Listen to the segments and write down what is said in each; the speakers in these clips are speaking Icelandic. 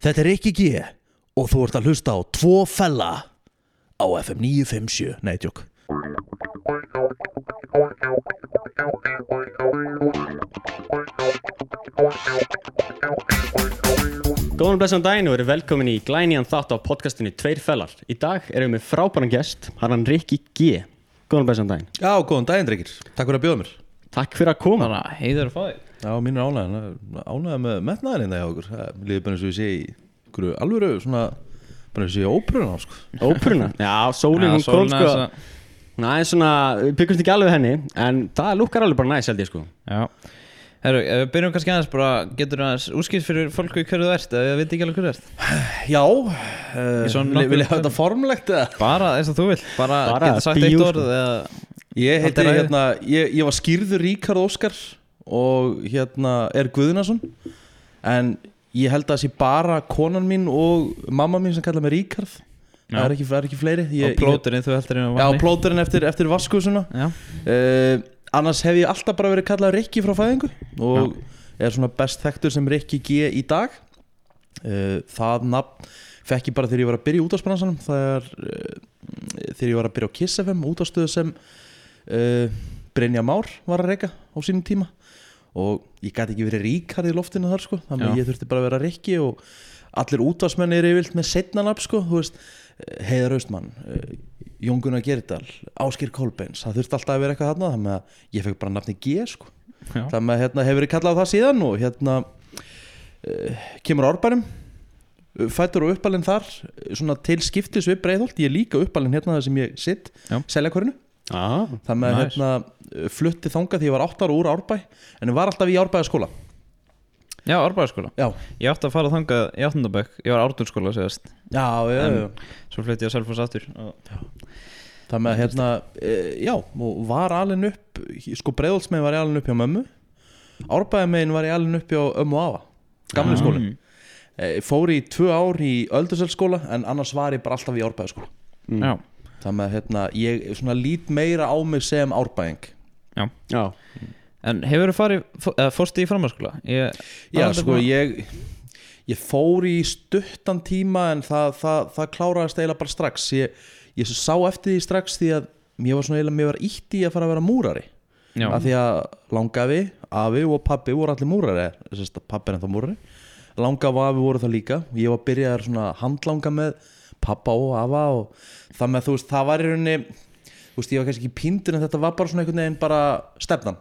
Þetta er ekki G og þú ert að hlusta á tvo fella á FM 957 Nei, tjók Góðan blessan daginn og verið velkomin í glænýjan þátt á podcastinu Tveir fellar. Í dag erum við frábæran gest, hann Rikki G. Góðan blessan daginn. Já, góðan daginn, drengir Takk fyrir að bjóða mér Takk fyrir að koma. Heiður að fá þig Já, mín er ánægðan Ánægðan með metnaðin hérna hjá okkur Það líður bara eins og ég sé í alvöru svona bara eins og ég sé ópruna sko. Ópruna. Já, sólinn hún kom sko. Hún aðeins svona, við byggumst ekki alveg henni, en það lukkar alveg bara næst held ég sko. Já Herru, ef við byrjum kannski aðeins bara Getur aðeins úskipt fyrir fólku hverju þú ert Ef við veit ekki alveg hverju þú ert Já, uh, vil ég hafa þetta formlegt eða? Bara eins og þú vilt Bara, Bara getur sagt eitt sko. orð eða Ég heiti hérna ég, ég var skýrður Ríkard Óskar og hérna er Guðnason. En ég held að það sé bara konan mín og mamma mín sem kalla mig Ríkard það Já. er ekki, er ekki fleiri. Ég, Og plóturinn þú heldur inn á Já, vanni plóturinn eftir, eftir vaskusuna Já, uh, Annars hef ég alltaf bara verið kallað Rikki frá fæðingu og er svona best þekktur sem Rikki G í dag. Uh, Það nafn fekk ég bara þegar ég var að byrja í útásbransanum þegar, uh, þegar ég var að byrja á Kiss FM útástöðu sem Brynja Már var að reyka á sínum tíma og ég gæti ekki verið ríkard í loftinu þar sko. Þannig að ég þurfti bara að vera Rikki og allir útásmenn er yfirlt með setnanab sko. Þú veist, eh, Heiðar Austmann uh, Jón Gunnar Gerdal, Áskir Kolbeins það þurfti alltaf að vera eitthvað þarna þannig að ég fekk bara nafni G sko. Já, þannig að hérna, hefur verið kallað á það síðan og hérna uh, kemur árbænum fættur og uppalinn þar eh, svona til skiptis við breiðholt. Ég er líka uppalinn hérna það sem ég sitt Já. Já, þannig að Nice. hérna, flutti þangað því ég var 8 ára úr árbæ en ég var alltaf í árbæðaskóla já árbæðarskóla já, Ég átti að fara þangað í áttundabökk Ég var ártúrskóla segast já, já, En- já. Svo flytti ég að selfos aftur með að hérna, e, já, og var alveg upp, sko breiðoltsmegin var ég alveg upp hjá mömmu. Árbæðamegin var ég alveg upp hjá ömmu afa, gamli Ah. skóli e, Fór í tvö ár í Öldurselskóla en annars var ég bara alltaf í árbæðaskóla Mm. Já, Með að hérna, ég svona lít meira á mig sem árbæðing já. en hefur þú farið fó- eða Fórstu í framhaldsskóla? Ég Já, sko, búin- ég, ég fór í stuttan tíma en það, það, það kláraðist eiginlega bara strax. Ég, ég sá eftir því strax því að mér var svona eiginlega, mér var ítt í að fara að vera múrari. Já, af því að langafi, afi og pappi voru allir múrari þess að pappi er ennþá múrari. Langafi og afi voru það líka. Ég var byrjaðar svona að handlanga með pappa og afa og það með þú veist, það var í rauninni þú veist, ég var kannski ekki píndur en þetta var bara svona einhvern veginn bara stefnan.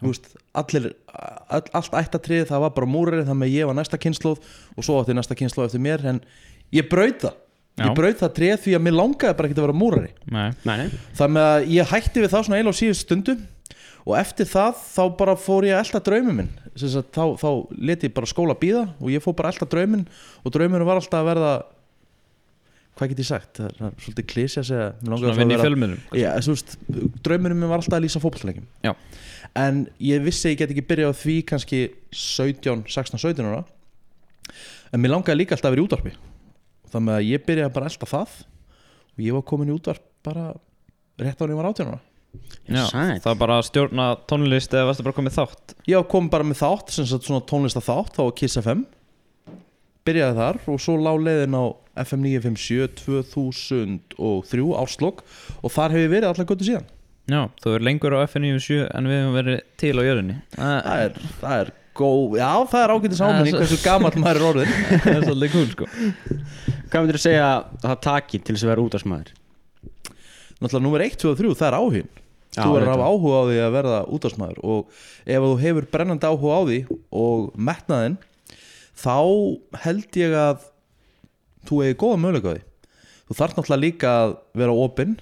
Þú veist, allir, all, allt ættatrið það var bara múrari, það með ég var næsta kynnslóð og svo átti næsta kynnslóð eftir mér en ég braut það, Já. ég braut það trið því að mér langaði bara ekki að vera múrari. Nei. Nei, nei. Það með að ég hætti við það svona eiginlega á síðust stundu og eftir það þá bara fór ég að elda draumum minn. Þá, þá leti ég bara skóla býða og ég fór bara að elda drauminn og drauminn var alltaf að verða hvað get ég sagt, það er, svolítið klísja að segja Svona alltaf vinn í að Já, draumurinn minn var alltaf að lýsa fótballleikjum Já. en ég vissi að ég get ekki byrjað á því kannski 17, 16, 17 ára. En mér langaði líka alltaf að vera í útvarpi. Þannig með að ég byrjaði bara að elda það. Og ég var komin í útvarp bara rétt ég var 18 ára. Já, það er bara að stjórna tónlist eða varstu bara komið þátt? Ég var komin bara með þátt sem sagt svona tónlista þátt þá var Kiss FM byrjaði þar og svo lá leiðin á FM 957 2003 áslokk og þar hef ég verið allar göttu síðan. Já, þú er lengur á FN97 en við hefum verið til á jörðinni. Það er, það er góð, já það er áminning svo- hversu gamall maður er orðin Það er svolítið cool sko. Hvað myndir þú segja að það taki til þess að vera útásmaður? náttúrulega nummer 1, 2 og 3, það er áhugin Já, þú verður að hafa áhuga á því að verða útásmaður og ef þú hefur brennandi áhuga á því og metnaðinn þá held ég að þú hefur góða möguleika á því. Þú þarf náttúrulega líka að vera opinn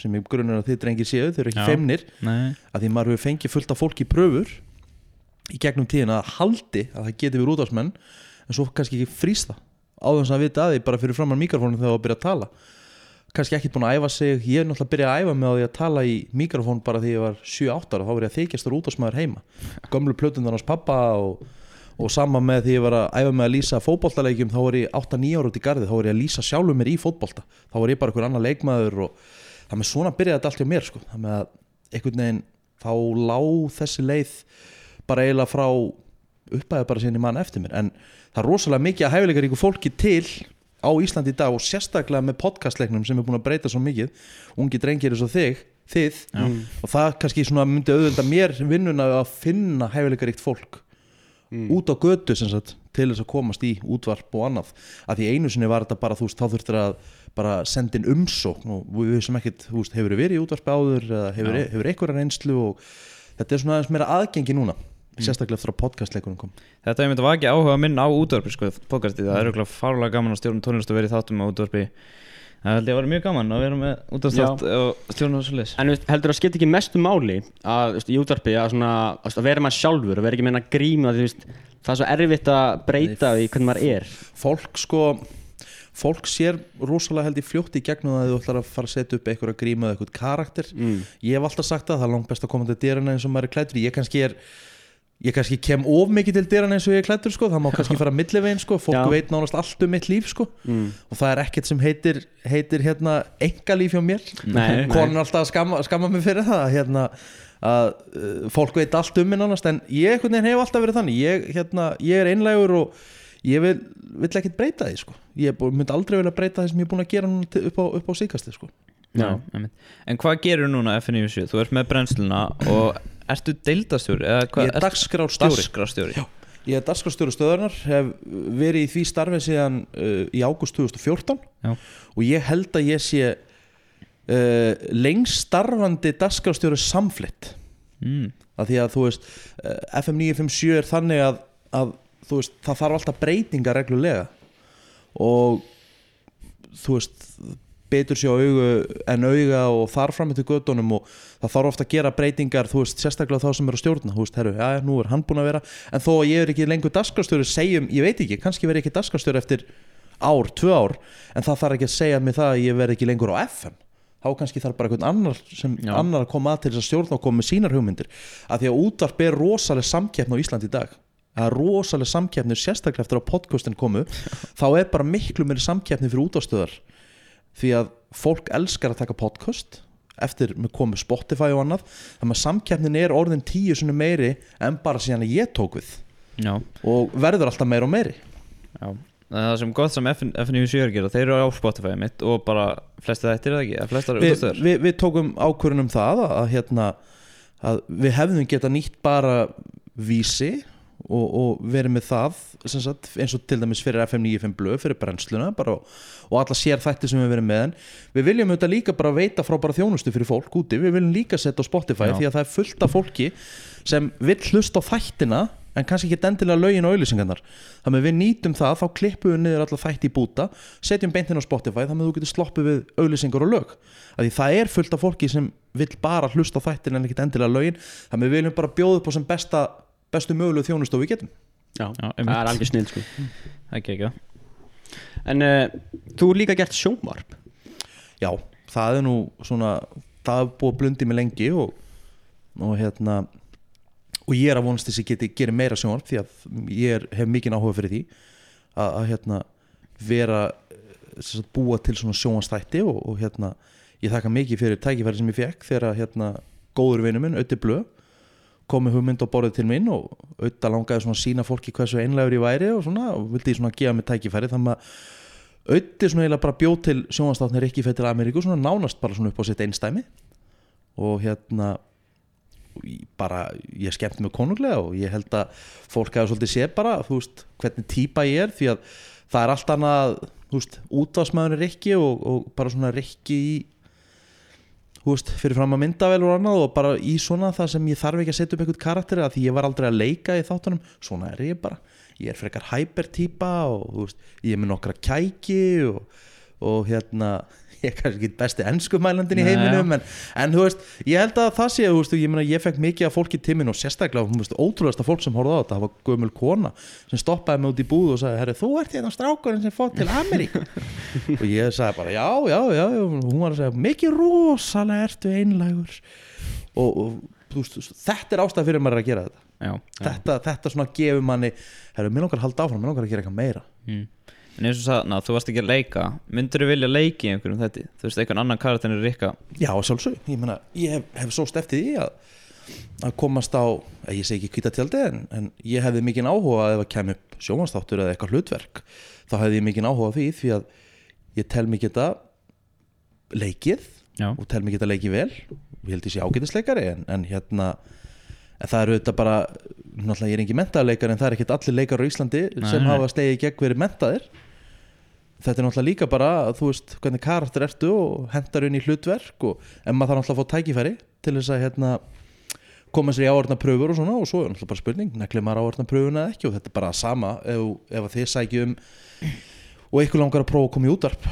sem ég grunar að þið drengir séu þau eru ekki Já. feimnir Nei, að því maður hefur fengið fullt af fólki í pröfur í gegnum tíðin að haldi að það geti verið útásmenn en svo kannski ekki frýsta þess að vita að því bara fyrir framann mikrofónu þegar það byrja að tala. Kannski ekki búin að æfa sig. Ég er náttúrulega að byrja að æfa með á því að tala í mikrofón bara því ég var 7-8 ára. Þá ég að þykjast þar útásmaður heima. Gömlu plötundar hans pappa og, og sama með því ég var að æfa með að lýsa fótboltaleikjum þá var ég 8-9 ára út í garði þá var ég að lýsa sjálfur mér í fótbolta. Þá var ég bara einhver annar leikmaður og það með svona byrjaði þetta allt hjá mér sko. það með að einhvern veginn þá lá þessi leið bara eiginlega frá uppæði bara síðan í mann eftir mér. En það er rosalega mikið að hæfileika ríku fólki til á Íslandi í dag og sérstaklega með podcastleiknum sem er búin að breyta svo mikið. Ungi drengir eins og þig þið. Og það kannski myndi auðvitað mér vinnuna að finna hæfileika ríkt fólk út á götu sem sagt, til þess að komast í útvarp og annað. Að því einu sinni var þetta bara þú veist þá þurftir að bara senda inn umsókn og við vissum ekkert, þú veist, hefur verið í útvarpi áður eða hefur, Já. hefur einhverja reynslu og þetta er svona aðeins meira aðgengi núna sérstaklega eftir að podcastleikunum kom. Þetta er myndið að vakið áhuga minn á útvarpi sko, podcastið, það er auðvitað fárlega gaman að stjórna tónlist og verið þáttum á útvarpi Það held ég að vera mjög gaman að vera með útvarpstátt og stjórna þessu leys En þú veist, heldur það skipti ekki mestu máli að, veist, í útvarpi að, svona, að vera maður sjálfur og vera ekki meina gríma því, veist, það er svo erfitt að breyta því hvernig maður er. fólk sko fólk sér rosalega held í fljótt í gegnum það að þú ætlar að fara að setja upp eitthvað gríma eða eitthvað karakter. Mm. ég hef alltaf sagt það, það er langt best að koma til dyrana eins og maður er klættur ég kannski er ég kannski kem of mikið til dyrana eins og ég er klættur sko. það má kannski fara millivegin sko. fólk Já. veit nánast allt um mitt líf sko. Mm. og það er ekkert sem heitir, heitir hérna, enga líf hjá mér Nei, konan alltaf að skamma, skamma mig fyrir það hérna, að uh, fólk veit allt um mig nánast en ég hef alltaf verið þannig ég, hérna, ég er einlægur og ég vil, vil ekkert breyta því sko. ég myndi aldrei vilja breyta því sem ég er búin að gera núna til- upp á, upp á síkasti sko. Já. einmitt. En hvað gerur núna FNU7? Þú ert með brennsluna og ertu deildastjóri? Ég er dagskrárstjóri. Ég er dagskrárstjóri stöðarnar, hef verið í því starfi síðan uh, í ágúst 2014 Já. og ég held að ég sé uh, lengst starfandi dagskrárstjóri samflitt mm. af því að þú veist uh, FM 957 er þannig að, að þú veist, það þarf alltaf breytinga reglulega og þú veist betur sér á augu en auga og þar fram til göttunum og það þarf ofta að gera breytingar þú veist, sérstaklega þá sem eru að stjórna. Þú veist, herru, já, já, nú er hann búin að vera. En þó að ég er ekki lengur dagskrárstjóri segjum, ég veit ekki, kannski verð ég ekki dagskrárstjóri eftir ár, tvö ár en það þarf ekki að segja mig það að ég verð ekki lengur á FM þá kannski þarf bara einhvern annar sem Já. annar að koma að til þess að stjórna og koma með sínar hugmyndir. Að því að útvarp er rosaleg samkeppn á Íslandi í dag. Það er rosaleg samkeppni sérstaklega eftir að podcastin komu þá er bara miklu meiri samkeppni fyrir útvarstöðar því að fólk elskar að taka podcast eftir með komu Spotify og annað. Þannig að samkeppnin er orðin tíu sinni meiri en bara síðan að ég tók við. Já, og verður alltaf meira og meiri. Já. Það sem gott sem FN, FNU7 er að gera Þeir eru á Spotify mitt og bara flesti þættir eða ekki, flestar við, við, við tókum ákvörðun um það að, að, hérna, að við hefðum geta nýtt bara vísi og, og verið með það sagt, eins og til dæmis fyrir FM 95 blöð fyrir brennsluna bara, og, og alla sér þætti sem við verið með en við viljum auðvitað líka bara veita frá bara þjónustu fyrir fólk úti, við viljum líka setja á Spotify Já. því að það er fullt af fólki sem vill hlusta á þættina en kannski ekki endilega lögin og auðlýsingarnar þannig að við nýtum það, þá klippum við niður alla þætti í búta, setjum beintin á Spotify þannig að þú getur sloppið við auðlýsingar og lög. Því það er fullt af fólki sem vill bara hlusta á þættin en ekki endilega lögin. Þannig að við viljum bara bjóða upp á sem besta bestu mögulegu þjónustu og við getum. Já, Já, það er alveg snill sko. Það er ekki ekki En uh, þú er líka gert sjónvarp. Já, það er nú svona það er búið að blundi mig lengi og, og hérna og ég er að vonast þess að ég geti gera meira sjónvarp því að ég er, hef mikinn áhuga fyrir því að, að hérna vera eh, sem sagt, búa til svona sjónvarstætti og, og hérna ég þakka mikið fyrir tækifæri sem ég fekk þegar hérna góður vinur minn, Ötti Blö komið hugmynd á borðið til minn og auðvitað langaði svona að sína fólki hversu einlegur ég væri og svona og vildi svona gefa mig tækifæri þannig að auðvitað svona eiginlega bara bjóð til sjónvastátnir ekki til Ameríku svona nánast bara svona upp á sitt einstæmi og hérna og bara, ég skemmt mig konunglega og ég held að fólk hafa svolítið séð bara, þú veist, hvernig típa ég er því að það er allt annað þú veist, útvarsmaður er Rikki og, og bara svona Rikki í þú veist, fyrir fram að myndavel og annað og bara í svona það sem ég þarf ekki að setja upp einhvern karakter að því ég var aldrei að leika í þáttunum svona er ég bara, ég er frekar hypertýpa og þú veist, ég er með nokkra kæki og, og hérna ég er kannski ekki besti ennskumælandin í heiminum en, en þú veist, ég held að það sé veist, ég, meina, ég fekk mikið af fólki til minn og sérstaklega, ótrúlegasta fólk sem horfði á þetta það var gömul kona sem stoppaði mig út í búð og sagði, herri, þú ert hérna strákurinn sem fótt til Ameríku. Og ég sagði bara, já, já, já, já. Hún var að segja, mikið rosalega ertu einlægur. Og, og veist, þetta er ástæð fyrir maður að gera þetta. Já, þetta, þetta svona gefur manni herru, mér langar að halda áfram, mér langar að gera eitthvað meira. Mm. En eins og sagði, ná, þú varst ekki að leika. Myndur þú vilja leiki í einhverjum þetta? Þú veist, einhvern annan karakter en Rikka? Já, sjálfsög, ég meina, ég hef, hef svo eftir því að að komast á, ég segi ekki kvítatjaldi en, en ég hefði mikinn áhuga að ef að kemur upp sjómanstáttur eða eitthvað hlutverk þá hefði ég mikinn áhuga því því að ég tel mig geta leikið Já. og tel mig geta leikið vel. Ég held ég sé ágætisleikari en, en hérna en það eru þetta bara náttúrulega ég er engin mentaðleikar en það er ekkert allir leikar á Íslandi Nei, sem hafa slegið í gegn verið mentaðir þetta er náttúrulega líka bara þú veist hvernig karakter ertu og hendar inn í hlutverk og en maður þarf náttúrulega að fá tækifæri til þess að hérna koma sér í áorðna pröfur og svona og svo er náttúrulega bara spurning neklið maður áorðna pröfuna eða ekki og þetta er bara sama ef, ef að þið sækjum og ykkur langar að prófa að koma í útvarp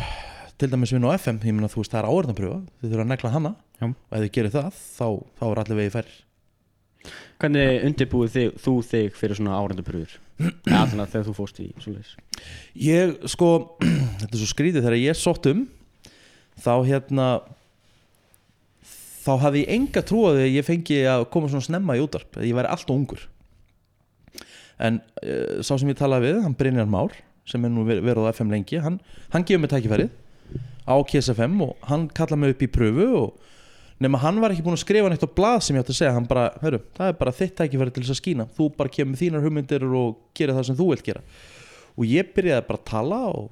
til dæmis við á FM, ég meina þú veist það er áorðna pröfa þið þurfa að negla hana Já. og ef þið gerir það þá, þá er allir vegi færri Hvernig undirbúið þig, þú þig fyrir svona árendapröfur? ja, þegar þú fórst í svoleiðis Ég sko, þetta er svo skrítið þegar ég sótt um þá hérna þá hafði ég enga trú að ég fengi að koma svona snemma í útarp ég væri alltaf ungur en uh, sá sem ég talaði við, hann Brynjar Már sem er nú ver- verið á FM lengi hann, hann gefur mig tækifærið á KSFM og hann kallaði mig upp í pröfu og nema hann var ekki búinn að skrifa neitt á blað sem ég átti að segja, hann bara, hörru, það er bara þitt tækifæri til þess að skína, þú bara kemur þínar hugmyndir og gerir það sem þú vilt gera. Og ég byrjaði bara að tala og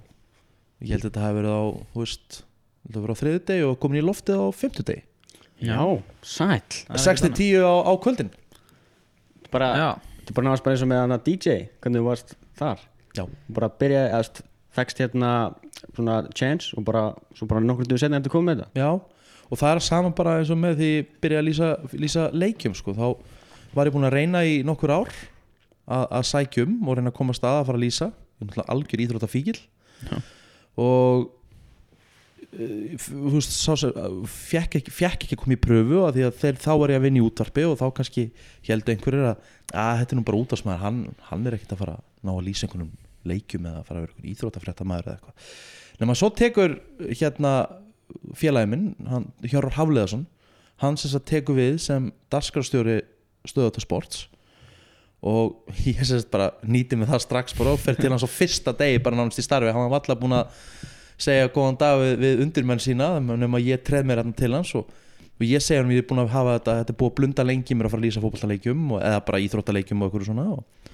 ég held að þetta hafi verið á þú veist, þetta hafi verið á þriðu deg og komin í loftið á fymtu deg Já, er 6-10 á, á kvöldin. Bara, Já. Þetta er bara náttúrulega bara eins og með hana DJ Hvernig þú varst þar. Já. Bara byrja, eða fækst hérna svona chance og bara svo bara nokkur duð setna eftir komið með þetta. Já, og það er saman bara eins og með því ég byrjaði að lýsa, lýsa leikjum sko. þá var ég búinn að reyna í nokkur ár að, að sækjum og reyna að koma að staða að fara að lýsa algjör íþróttafíkil Já. og uh, þú veist, fekk ekki, fekk ekki að koma í pröfu að því að þeir, þá var ég að vinna í útvarpi og þá kannski heldur einhverjir að, að þetta er nú bara útvarsmaður hann, hann er ekkert að fara að ná að lýsa einhvernum leikjum eða að fara að vera einhvern íþróttafréttamaður eða eitthvað nema svo tekur hérna félagi minn, Hjörvar Hafleðarsson hann sem sagt tekur við sem darskarstjóri stöðata sports. Og ég sem sagt bara nýti mig það strax bara og fer til hans á fyrsta degi bara nánast í starfi, hann var alltaf búin að segja góðan dag við, við undirmenn sína nema ég treð mér hérna til hans og, og ég segja hann ég er búin að hafa þetta þetta er búið að blunda lengi mér að fara að lýsa fótballtaleikjum og, eða bara íþróttaleikjum og eitthvað svona og,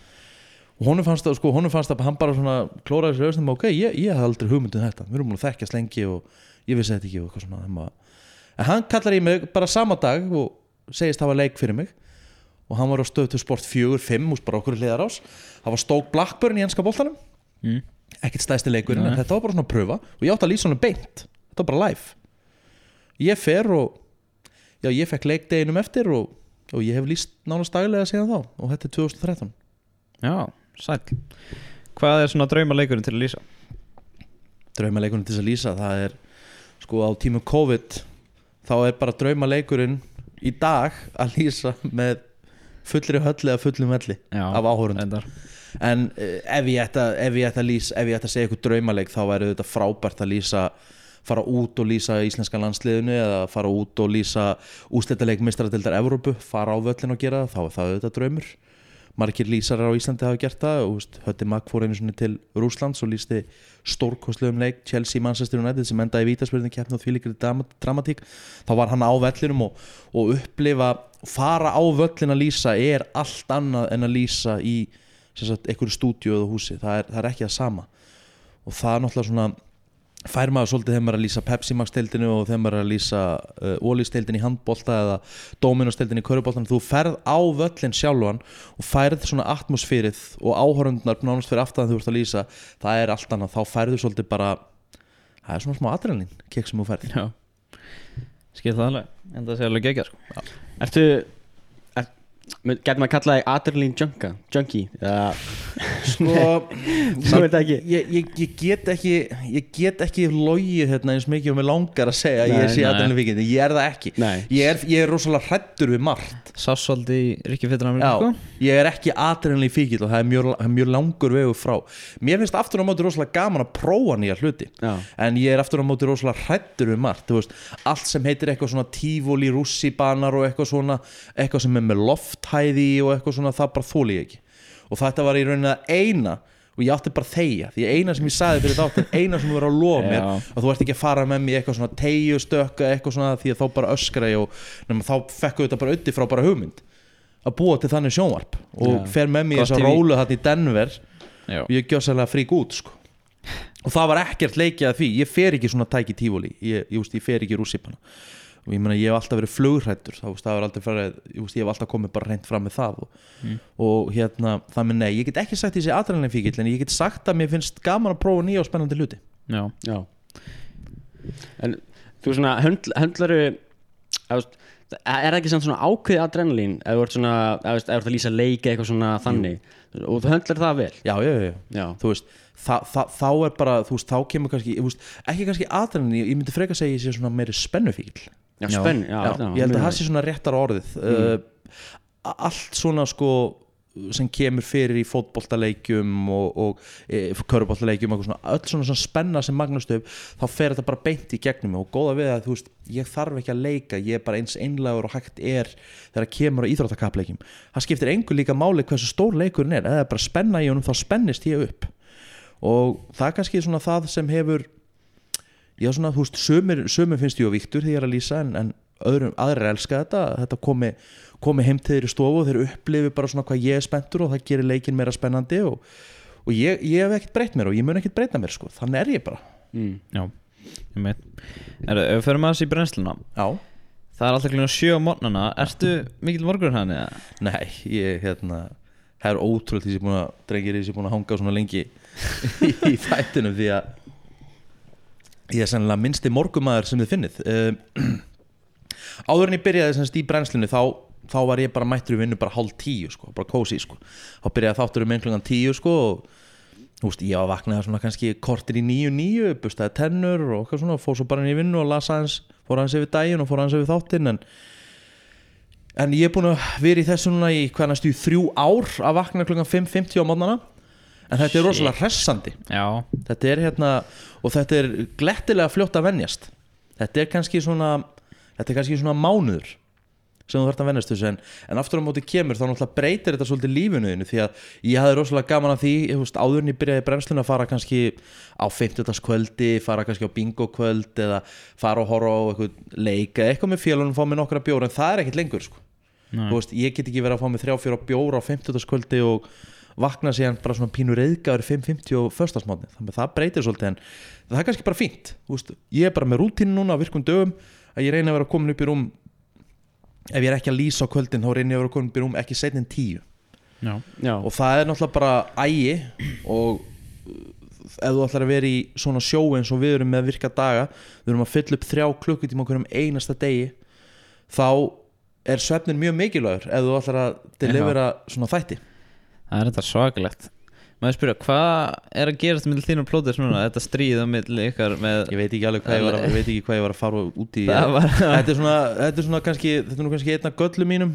og honum fannst það, sko, honum fannst það hann bara svona klóraði sér auðvitað ok, ég, ég hafði aldrei hugmyndið þetta, við erum búin að þekkjast lengi og ég vissi þetta ekki og eitthvað svona en, hann kallar í mig bara sama dag og segist hafa leik fyrir mig. Og hann var á stöð til sport 4-5 úst bara okkur hliðar ás það var stók Blackburn í enska boltanum. Mm. ekkert stæðsti leikurinn en þetta var bara svona að pröfa. Og ég átti að lýsa honum beint. Þetta var bara live. Ég fer og já ég fekk leikdeginum eftir og, og ég hef lýst nánast daglega síðan þá. Og þetta er 2013 Já, sæll. Hvað er svona draumaleikurinn til að lýsa? draumaleikurinn til að lýsa það er sko á tímum COVID þá er bara draumaleikurinn í dag að lýsa með fullri hölli eða fullum velli Já, af áhórund en uh, ef ég ætta að lýsa ef ég ætta að segja eitthvað draumaleik þá væri þetta frábært að lýsa fara út og lýsa íslenska landsliðinu eða fara út og lýsa ústættaleik mistratildar Evrópu, fara á völlin og gera það, þá er það auðvitað draumur margir lýsarar á Íslandi hafa gert það. Og veist, Hötti Mack fór einu svona til Rúslands og lýsti stórkostlegum leik Chelsea Manchester United sem endaði í vítaspyrðinu keppni og því líkri dramatík. Þá var hann á vellinum og, og upplifa fara á völlin að lýsa er allt annað en að lýsa í einhverju stúdíu eða húsi. Það er, það er ekki það sama. Og það er náttúrulega svona fær maður svolítið þegar maður er að lýsa Pepsi Max deildinu og þegar maður er að lýsa uh, Ólís deildin í handbolta eða Dominos deildin í köruboltan þú ferð á völlin sjálfan og færð svona atmosfýrið og áhörundnar nánast fyrir aftan þú ert að lýsa það er allt annað, þá færðu svolítið bara það er svona smá adrenalin kekk sem þú færð. Skil það alveg. En það sé alveg gegja sko. Ertu er, Gæti maður að kalla þig Adrenaline Junka Junkie Eða sko, Svo veit ekki. ég, ég, ég get ekki ég get ekki logið hérna eins mikið og mér langar að segja að ég sé nei. adrenalin vikið, ég er það ekki. Ég er, ég er rosalega hrættur við margt. Sásvaldi Já, sko? ég er ekki adrenalin fíkil og það er mjög, það mjög langur vegu frá. Mér finnst aftur á móti rosalega gaman að prófa nýja hluti Já. En ég er aftur á móti rosalega hrættur við margt þú veist, Allt sem heitir eitthvað svona tífóli, rússibanar og eitthvað svona Eitthvað sem er með lofthæði og eitthvað svona Það bara þóli ég ekki. Og þetta var í rauninni að eina og ég átti bara þegja því eina sem ég sagði fyrir þátt er eina sem verður að lofa mér að þú ert ekki að fara með mér eitthvað svona tegju stökka eitthvað svona því að þá bara öskra ég og nema, þá fekk þetta bara ötti frá bara hugmynd. Að búa til þannig sjónvarp og Já. fer með mér þess að rólu þarna í Denver Já, og ég gjöð sérlega frík út sko. og það var ekkert leikið að því. Ég fer ekki svona tæki tífóli ég, ég, ég fer ekki rússipana og ég meina ég hef alltaf verið flugrættur þá veist, það var aldrei farið, ég, veist, ég hef alltaf komið bara reynd fram með það og, Mm. og hérna, það með nei, ég get ekki sagt þessi adrenalin fíkil en ég get sagt að mér finnst gaman að prófa nýja og spennandi hluti. Já, Já. En þú svona höndl, höndlaru eða, veist, Er það ekki samt svona ákveði adrenalín ef þú ert svona, ef þú ert að lýsa leik eitthvað svona þannig. Og þú höndlar það vel? Já, já, já, já. Já, þú veist þa, þa, þá er bara, þú veist, þá kemur kannski ég veist, ekki kannski adrenalin, ég, ég myndi freka að segja ég sé svona meiri spennufíkil já, spenn já, já, ég held að það sé svona réttar orðið. Uh, allt svona sko sem kemur fyrir í fótboltaleikjum og, og e, svona, öll svona, svona spenna sem magnast upp þá fer þetta bara beint í gegnum og góða við að þú veist, ég þarf ekki að leika ég er bara eins einlegur og hægt er þegar kemur á íþróttakapleikjum það skiptir engu líka máli hversu stór leikurinn er. Eða bara spenna í honum þá spennist ég upp. Og það er kannski svona það sem hefur já svona, þú veist, sömur, sömur finnst ég og Viktur því ég er að lýsa en, en öðrum, aðrir elska þetta, þetta komi, komi heim til þeir í stofu og þeir upplifi bara svona hvað ég er spenntur og það gerir leikin meira spennandi og, og ég, ég hef ekkert breytt mér og ég mun ekkert breyta mér sko, þannig er ég bara. Mm. já Ég meit Er það, ef við förum aðeins í brennsluna. Já, Það er alltaf klíðan sjö á morgnana. Ertu mikill morgur hann eða? nei, ég hérna það er ótrúlega því sem ég er búin að drengir því sem ég er búin að hanga svona lengi í, þættinum því að ég er sennilega minnsti morgumæður sem þið finnið. Uh, áður en ég byrjaði semst í brennslunni þá, þá var ég bara mættur í vinnu bara hálf tíu sko, bara kósi sko. Þá byrjaði þáttur um einhverjan tíu sko og þú veist, ég var að vakna það svona kannski kortir í níu níu, bustaði tennur og eitthvað svona, fór svo bara inn í vinnu og las aðeins fór aðeins yfir daginn og fór aðeins yfir þáttinn en En ég er búin að vera í þessu núna í hvað næstu í þrjú ár að vakna klukkan 5.50 á mótnana En þetta er rosalega hressandi Já, Þetta er hérna Og þetta er glettilega fljótt að venjast Þetta er kannski svona Þetta er kannski svona mánuður sem þú þarft að venjast þessu en, en aftur á móti kemur þá náttúrulega breytir þetta svolítið lífinuðinu því að ég hafði rosalega gaman að því veist, áður en ég byrjaði brennsluna að fara kannski á 50. kvöldi, fara kannski á bingo kvöld eða fara og horfa á eitthvað leika, eitthvað með félunum fá mér nokkra bjóra en það er ekkert lengur sko. Veist, ég get ekki verið að fá mig þrjá fjóra bjóra á 50. kvöldi og vakna síðan bara svona pínu reyðgáður 5.50 og föstasmátni, þannig að það breytir svolítið en það er kannski bara fínt Þú veist, ég er bara með rútínu núna á virkum dögum að ég reyna að vera komin upp í rúm ef ég er ekki að lýsa á kvöldin þá reyna ég að vera komin upp í rúm ekki setn en tíu. Já, Já, og það er náttúrulega bara ægi og ef þú ætlar að vera í svona sjó eins og við erum með virka daga við erum að fylla upp þrjá klukkutíma okkur um einasta degi þá er svefnin mjög mikilvægur ef þú ætlar að delivera svona þætti það er þetta svakalegt. Maður spyrja, hvað er að gerast með þínu plótis núna? Þetta stríð á milli ykkar með ég veit ekki alveg hvað ég var að, ég veit ekki hvað ég var að fara út í. Það var- þetta er svona, þetta er svona kannski þetta er nú kannski einna göllum mínum.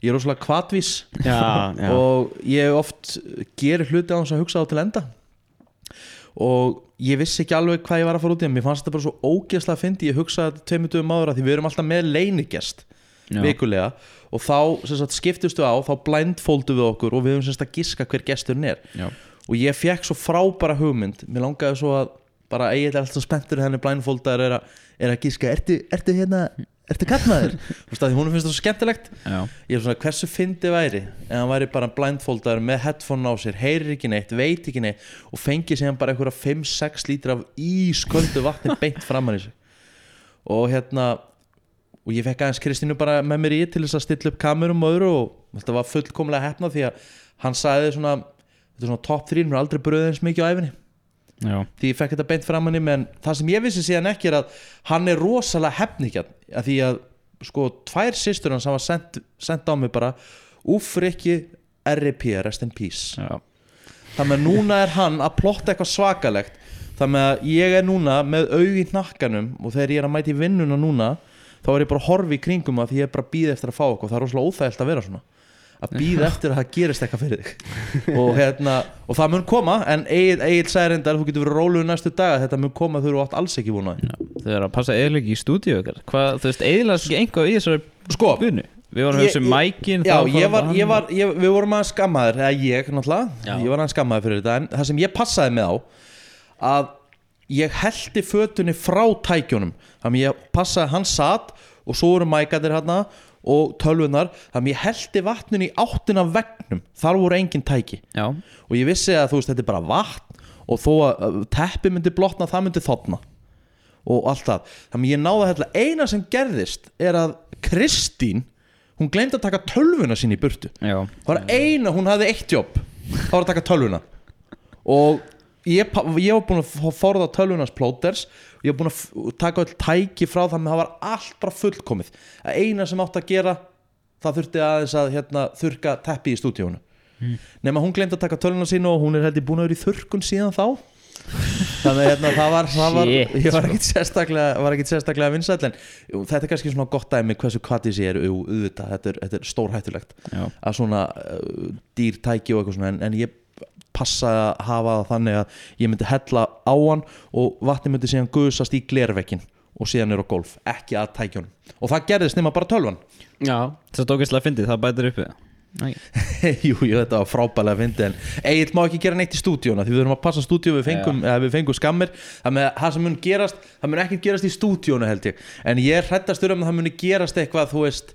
Ég er rosalega kvatvís já, já. og ég oft gerir hluti á þess að hugsa á til enda. Og ég vissi ekki alveg hvað ég var að fara út í en mér fannst þetta bara svo ógeðslega fyndi ég hugsaði þetta tveimur dögum áður að því við erum alltaf með leinigest Já. vikulega og þá sagt, skiptustu á, þá blindfoldu við okkur og við höfum sem sagt að giska hver gesturinn er. Já, og ég fekk svo frábæra hugmynd. Mér langaði svo að bara eigið alltaf spenntur henni blindfoldar er, er að giska. Ertu, ertu hérna, ertu kallmaður þú veist að hún finnst það svo skemmtilegt. Já, ég er svona hversu fyndi væri en hann væri bara blindfoldar með headphone á sér heyrir ekki neitt, veit ekki neitt og fengi síðan bara einhverja 5-6 lítra af ísköldu vatni beint framan í sig? Og hérna og ég fekk aðeins Kristínu bara með mér í til þess að stilla upp kamerum og öðru og þetta var fullkomlega hefna því að hann sagði svona þetta er svona top 3, mér er aldrei bröðið eins mikið á æfinni já, því ég fekk þetta beint framan í menn það sem ég vissi síðan ekki er að hann er rosalega hefnikjarn að því að sko tvær systur hans hafa sendt, sendt á mig bara Úff Rikki RIP, rest in peace. Já. þannig að núna er hann að plotta eitthvað svakalegt. Þannig að ég er núna með aug í hnakkanum og þegar ég er að mæti vinnuna núna þá er ég bara að horfa í kringum að því ég er bara að býða eftir að fá eitthvað. Það er rosalega óþægilt að vera svona. Að býða eftir að það gerist eitthvað fyrir þig. Og, hérna, og það mun koma en Egil, Egil sagði reyndar þú getur verið róluð næstu daga þetta mun koma þau eru átt alls ekki vonaði Þau eru að passa eðliki í stúdíu þú veist, eðlast ekki einhvað í þessari sko, bunu Við vorum að hugsa um mækin Já, ég var, ég var, ég, við vorum að skammaður eða ég náttúrulega, Já. ég var að skammaður fyrir þetta en það sem ég passaði með á að ég heldi fötunni frá tækjunum. Þannig ég passaði, hann satt og svo voru mækatir hérna og tölvunar þannig ég heldi vatninu í áttina vegnum, þar voru engin tæki. Já, og ég vissi að þú veist þetta er bara vatn og þó að teppi myndi blotna það myndi þotna. Og allt það. Þannig ég náði að hella eina sem gerðist er að Kristín hún glemdi að taka tölvuna sín í burtu. Já. Það var eina, hún hafði eitt jobb. Það var að taka tölvuna. Og ég, ég var búin að forða tölvunars plóters. Og ég var búin að taka öll tæki frá það með það var allt bara fullkomið. Að eina sem átt að gera það þurfti aðeins að hérna, þurka teppi í stúdíónu nema hún glemt að taka tölvuna sín og hún er heldur búin að vera í þurkun síðan þá. Þannig að hérna, það var, það var ég var ekkit sérstaklega, sérstaklega vinsæll en þetta er kannski svona gott dæmi hversu kvatis ég er auðvitað, þetta er, er stórhættulegt að svona uh, dýrtæki og eitthvað svona en, en ég passa að hafa það þannig að ég myndi hella á hann og vatni myndi síðan gusast í glervekkin og síðan er á golf, ekki að tækjunum og það gerðist nema bara tölvan. Já, það stók ekki að fyndið, það bætir upp við Æ, jú, jú, þetta var frábælega að fyndi en Egil má ekki gera neitt í stúdíóna því við þurfum að passa stúdíó við fengum, eða við fengum skammir. Það með það sem mun gerast, það mun ekki gerast í stúdíóna held ég, en ég er hrættastur um að það muni gerast eitthvað, þú veist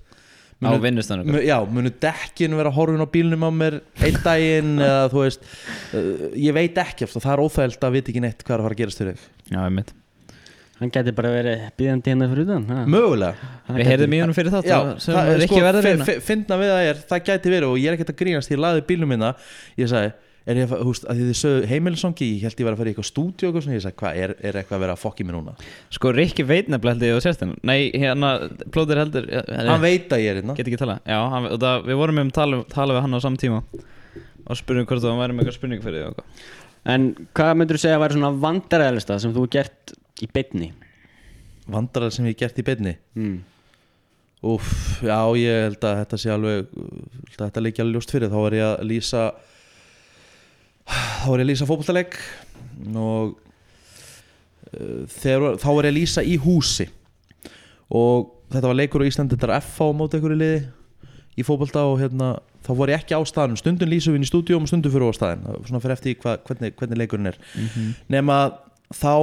Á vinnustanum Já, munu dekkin vera horfin á bílnum á mér einn daginn eða þú veist uh, ég veit ekki, eftir, það er óþægild að vita ekki neitt hvað er að fara að gerast fyrir Já, einmitt. Hann gæti bara verið býðandi hérna fyrir utan ha? Mögulega. Hann Við heyrðum í honum fyrir þátt Já, sem það er er ekki verið að við það er, það gæti verið og ég er ekkert að grínast Ég laði bílnum minna, ég sagði Er ég að, þú veist, að þið sögðu heimilisongi Ég held ég var að fara í eitthvað stúdíu og eitthvað svona Ég sagði, hvað, er, er eitthvað að vera að fokki mér núna Sko, Rikki veit nefnilega held ég og sérst henn Nei, hérna, plóður heldur Hann veit að ég er hérna Get ekki tala Já, hann, það, við vorum um tala, tala við hann á samme tíma Og spurning hvort það væri með eitthvað spurning fyrir eitthvað. En hvað myndur þú segja að væri svona vandaræðalista sem þú hefur gert í beinni? Vandrar sem ég gert í beinni Mm. Úf, já, ég held að þetta sé alveg held að Þetta leikja alveg ljóst fyrir Þá var ég að lýsa Þá var ég að lýsa fótboltaleg Og uh, þegar, Þá var ég að lýsa í húsi. Og þetta var leikur á Íslandi Þetta er F á móti einhverju liði Í fótbolta og hérna Þá var ég ekki á staðnum. Stundum lýsum við inn í stúdíum og stundum fyrir á staðin Svona fyrir eftir hva, hvernig, hvernig leikurinn er. Nema þá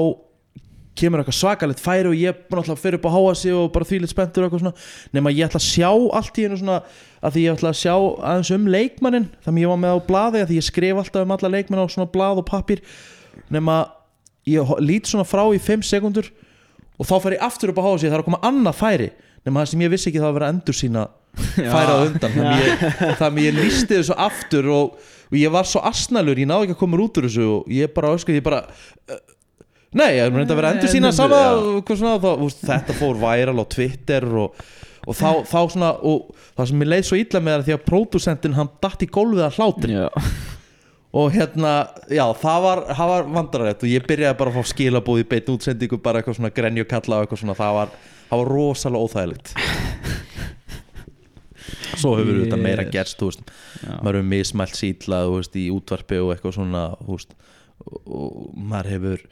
kemur eitthvað svakalegt færi og ég búin að fyrir upp á háa sig og bara því litt spenntur og eitthvað svona. Nema ég ætla að sjá allt í hennu svona að því ég ætla að sjá aðeins um leikmannin þannig ég var með á blaði að því ég skrif alltaf um alla leikmann á svona blað og pappir nema ég lít svona frá í 5 sekundur og þá fer ég aftur upp á háa sig það er að koma annað færi. Nema það sem ég vissi ekki það að vera endur sína færa á undan. Þannig ég, ég lísti þessu aftur og, og ég var svo asnalur, ég náði ekki að koma út úr þessu og ég bara öskuði, ég bara uh, nei, ég er reynda að vera endur sína sama svona, þá, þetta fór væral á Twitter og, og þá, þá svona og það sem mér leið svo illa með það er því að pródusentinn hann datt í gólfið að hlátri. Já, og hérna, já, það var, það var vandrarætt og ég byrjaði bara að fá skilabóð í beitt útsendingu, bara eitthvað svona grenju kalla og eitthvað svona, það var, það var rosalega óþægilegt. Svo hefur Yes. þetta meira gerst, þú veist. Maður hefur mismælt veist, í útvarpi og eitthvað svona, þú veist. Og maður hefur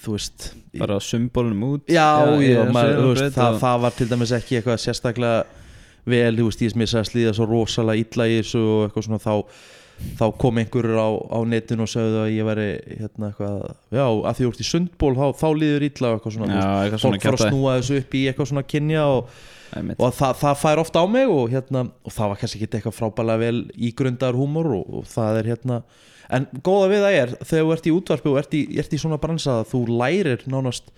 þú veist bara symbolum út? Já, já, þessu maður, veist, það, það var til dæmis ekki eitthvað sérstaklega vel, þú veist, ég að slíða svo rosalega illa í þessu og eitthvað svona þá, þá kom einhverjur á, á netinu og sagði að ég væri hérna eitthvað, já, að því þú ert í sundból þá, þá líður illa og eitthvað svona Já, eitthvað svona fólk fara að snúa þessu upp í eitthvað svona kynja og, og það, það fær ofta á mig og, hérna, og það var kannski ekki eitthvað frábælega vel ígrundaður húmor og, og það er hérna en góða við það er þegar þú ert í útvarpi og ert í, ert í svona bransa að þú lærir nánast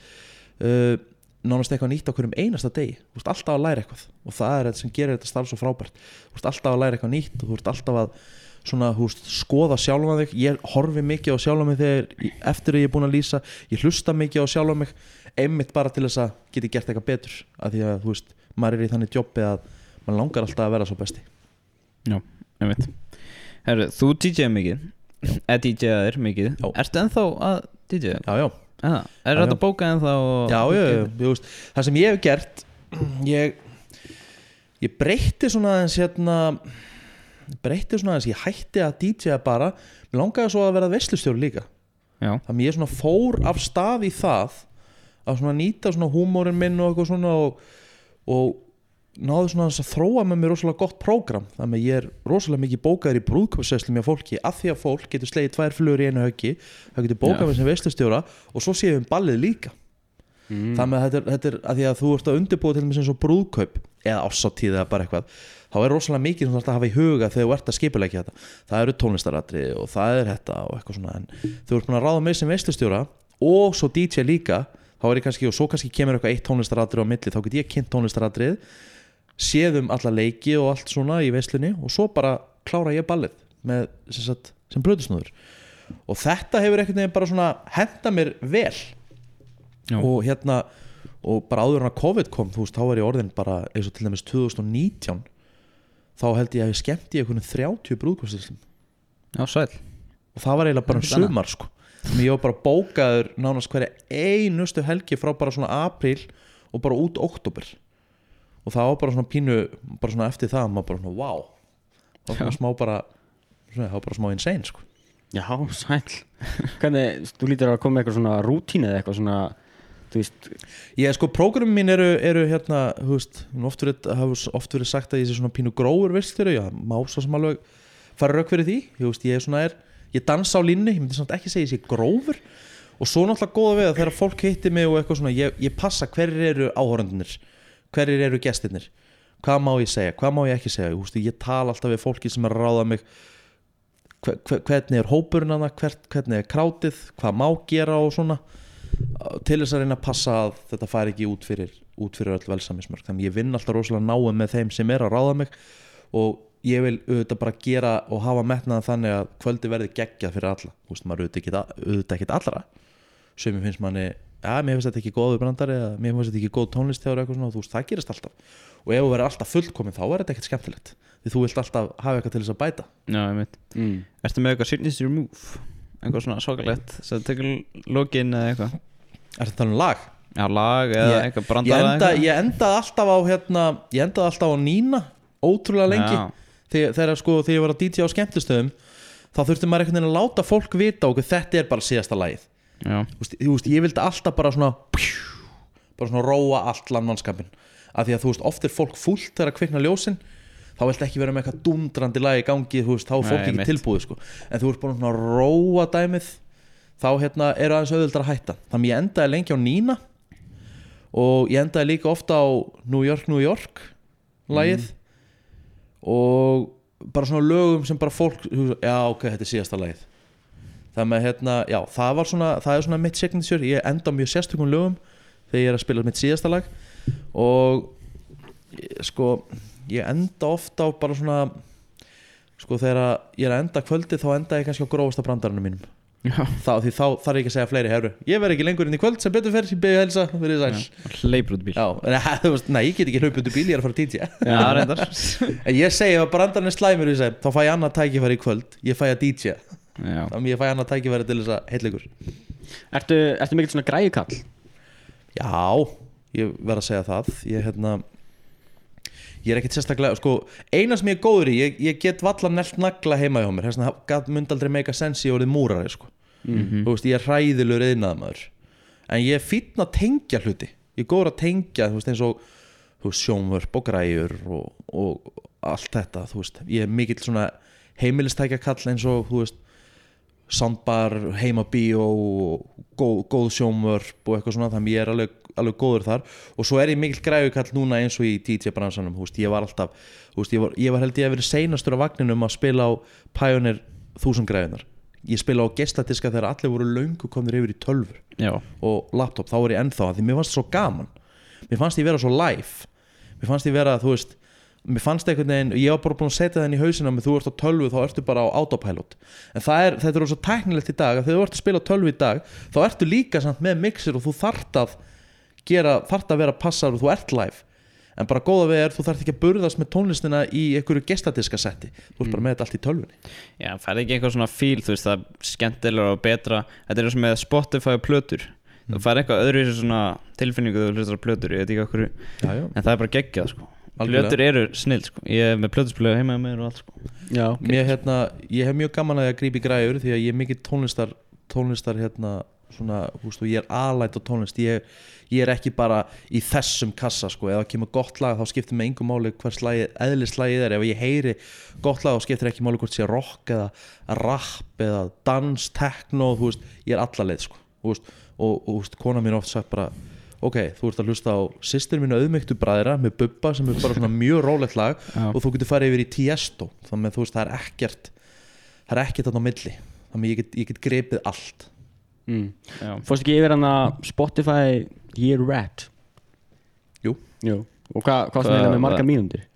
uh, nánast eitthvað nýtt á hverjum einasta degi. Þú ert alltaf að læra eitthvað og það er þetta sem gerir þetta starf svo frábært. Þú ert alltaf að læra eitthvað nýtt þú ert alltaf að svona, veist, skoða sjálfa þig. Ég horfi mikið á sjálfa mig þegar eftir að ég er búin að lýsa, ég hlusta mikið á sjálfa mig einmitt bara til þess að geti gert eitthvað betur, af því að veist maður er í þannig jobbi að maður langar alltaf að vera svo besti. Já, einmitt. Herru, þú DJ-ið mikið Eða DJ-aðir mikið. Já. Ertu ennþá að DJ-a? já, já, Eða, er þetta bókað ennþá já, já, já, það sem ég hef gert ég ég breytti svona aðeins hérna breytti svona aðeins, ég hætti að DJ-a bara, mér langaði svo að vera veslustjóri líka. Já, þannig ég svona fór af stað í það að svona nýta svona húmórin minn og eitthvað svona og, og náðu svona að þróa með mér rosalega gott prógram. Þannig að ég er rosalega mikið bókaður í brúðköpsveislu með fólki af því að fólk getur slegið tvær flugur í einu höggi það getur bókað með sem veistustjóra og svo séum við ballið líka. Mm. þannig að þetta er, þetta er að því að þú ert að undirbúa til dæmis eins og brúðkaup eða ásáttíð eða bara eitthvað þá er rosalega mikið sem þú ert að hafa í huga þegar þú ert að skipulegja þetta. Það eru tónlistaratri og það er þetta og eitthvað svona en þú ert búin að ráða mig sem veistustjóra og svo DJ líka þá er ég kannski og svo kannski kemur eitthvað eitt tónlistaratri á milli þá get ég kynnt tónlistaratrið séðum alla leiki og allt svona í veislunni og svo bara klára ég ballið með sem, sagt, sem bröðusnúður og þetta hefur einhvern veginn bara svona henda mér vel. Já. og hérna og bara áður en að COVID kom þú veist, þá var ég orðin bara eins og til dæmis 2019 þá held ég að ég skemmt í einhvern 30 brúðkvæmstilsum Já, sæl. Og það var eiginlega bara um Ekkert sumar sko. ég var bara bókaður nánast hverja einustu helgi frá bara svona apríl og bara út oktober og það var bara svona pínu bara svona eftir það, maður bara svona wow það var Já. smá bara svona, það var bara smá insane sko. Já, sæl Hvernig, þú lítur að koma með eitthvað svona rútín eða eitthvað svona Þú veist, ég sko, prógrammin mín eru, eru hérna, þú veist, oft verið, hafa oft verið sagt að ég sé svona pínu grófur visturu, já, má svo sem alveg fara rauk fyrir því, ég veist, ég er svona er ég dansa á línni, ég myndi samt ekki segja ég sé grófur. Og svo náttúrulega góða við að þegar fólk hittir mig og eitthvað svona, ég, ég passa hverjir eru áhórandunir, hverjir eru gestirnir, hvað má ég segja, hvað má ég ekki segja, veist, ég tala alltaf við fólki sem er að ráða mig. Hver, hver, hvernig er hópurinn hana, hver, hvernig er krátið, hvað má gera og svona? Til þess að reyna að passa að þetta fari ekki út fyrir, út fyrir öll velsamismörk þannig ég vinn alltaf rosalega náum með þeim sem er að ráða mig og ég vil auðvitað bara gera og hafa metnaðan þannig að kvöldi verði geggjað fyrir alla. Veist, maður auðvitað ekki allra. Sem ég finnst manni ja, mér finnst þetta ekki góðu brandari eða mér finnst þetta ekki góð tónlistjári eitthvað svona, þú veist, það gerist alltaf. Og ef þú verður alltaf fullkomin þá er þetta ekkert skemmtilegt. Því þú vilt alltaf hafa eitthvað til þess að bæta. Já, ég veit mm. Ertu með eitthvað signature move? Eitthvað svona svakalegt? Svo það tekur lokin eða eitthvað? Er þetta um lag? Já, lag eða Ég- eitthvað Ég, enda, ég endaði alltaf á hérna, ég endaði alltaf á Nína ótrúlega lengi. Já. þegar, þegar, sko, þegar ég var að DJ á skemmtistöðum þá þurfti maður einhvern veginn að láta fólk vita okkur þetta er bara síðasta lagið Já, Þú veist, veist, ég vildi alltaf bara svona bara svona róa allt landmannskapin af því að þú veist, oft er fólk fúlt þegar að kvikna ljósin þá viltu ekki vera með eitthvað dundrandi lag í gangi þú veist, þá er fólk ekki einmitt. tilbúið sko. en þú ert bara svona róa dæmið þá hérna eru aðeins auðvöldar að hætta. Þannig ég endaði lengi á Nína og ég endaði líka ofta á New York, New York lagið og bara svona lögum sem bara fólk veist, já ok, þetta er síðasta lagið það með hérna, já, það var svona það er svona mitt signature, ég enda mjög sérstökum lögum þegar ég er að spila mitt síðasta lag. Og sko, ég enda ofta á bara svona sko, þegar ég er að enda kvöldi þá enda ég kannski á grófasta brandarinn mínum. Þá, þá þarf ég ekki að segja fleiri herru ég verð ekki lengur inn í kvöld sem betur fer, ég beði helsa verið sæl. Hleypur út bíl. Já, nei, ég get ekki hlaupið út úr bíl, ég er að fara reyndar. En ég segi að brandarinn er slæmur í þá fæ ég annað tækifæri í kvöld Ég fæ að DJ, Þannig ég fæ annað tækifæri til þess að heitleikur Ertu, ertu mikill svona græjukall? Já, ég verð að segja það. Ég, hérna Ég er ekkert sérstaklega, sko Eina sem ég er góður í, ég, ég get valla nelt nagla heima hjá mér. Gat mynd aldrei meika sens í orðið múrari, sko. Mm. Þú veist, ég er hræðilegur eðnaðamaður En ég er fínn að tengja hluti. Ég er góður að tengja, þú veist, eins og þú veist, sjónvörp og græjur og, og allt þetta, þú veist. Ég er mikill svona heimilistækja kall eins og, þú veist soundbar, heimabíó góð, góð sjónvörp og eitthvað svona, þannig ég er alveg, alveg góður þar. Og svo er ég mikill græjukall núna eins og í DJ bransanum, veist, ég var alltaf veist, ég var, ég var held ég að vera seinastur á vagninum að spila á Pioneer þúsund græjunar, ég spila á gestadiska þegar allir voru löngu komnir yfir í tölfur já, og laptop, þá var ég ennþá því mér fannst það svo gaman. Mér fannst ég vera svo live. Mér fannst ég vera, þú veist mér fannst einhvern veginn, ég var bara búin að setja það inn í hausina með þú ert á tölvu, þá ertu bara á autopilot. En það er, þetta er svo tæknilegt í dag að þegar þú ert að spila á tölvu í dag þá ertu líka samt með mixer og þú þart að gera, þart að vera passar og þú ert live. En bara góða við er, þú þarft ekki að burðast með tónlistina í einhverju gestadiska setti. Þú ert bara með þetta allt í tölvunni. Já, færði ekki eitthvað svona fíl Þú veist, það er skemmtilega og betra. Þetta er eins og með Spotify og plötur. Þú færði eitthvað öðru svona tilfinningu þegar þú hlustar á plötur, ég veit ekki okkur já, já. En það er bara geggjað, sko. Plötur eru snill, sko. Ég er með plötuspilega heima með mér og allt, sko. Já, Mér, hérna, ég hef mjög gaman að ég í græður því að ég er mikið tónlistar tónlistar hérna, svona, og ég er alætt á tónlist. Ég, ég er ekki bara í þessum kassa sko, ef það kemur gott lag þá skiptir mig engum máli hvers lagið, eðlislagið er. Ef ég heyri gott lag þá skiptir ekki máli hvort sé rock eða rap eða dans, techno, þú veist ég er alla leið sko, þú veist og, og þú veist, kona mín oft sagt bara ok, þú ert að hlusta á sýstir mínu auðmygtu bræðra með Bubba sem er bara svona mjög rólegt lag Já. og þú getur farið yfir í Tiesto þannig að þú veist, það er ekkert það er ekkert þarna á milli þannig að ég get, ég get grepið allt mm. Já. Fórst ekki yfir hann að Spotify Year Rat Jú. Jú. Og hva Hvað- varstu með með margar mínútur?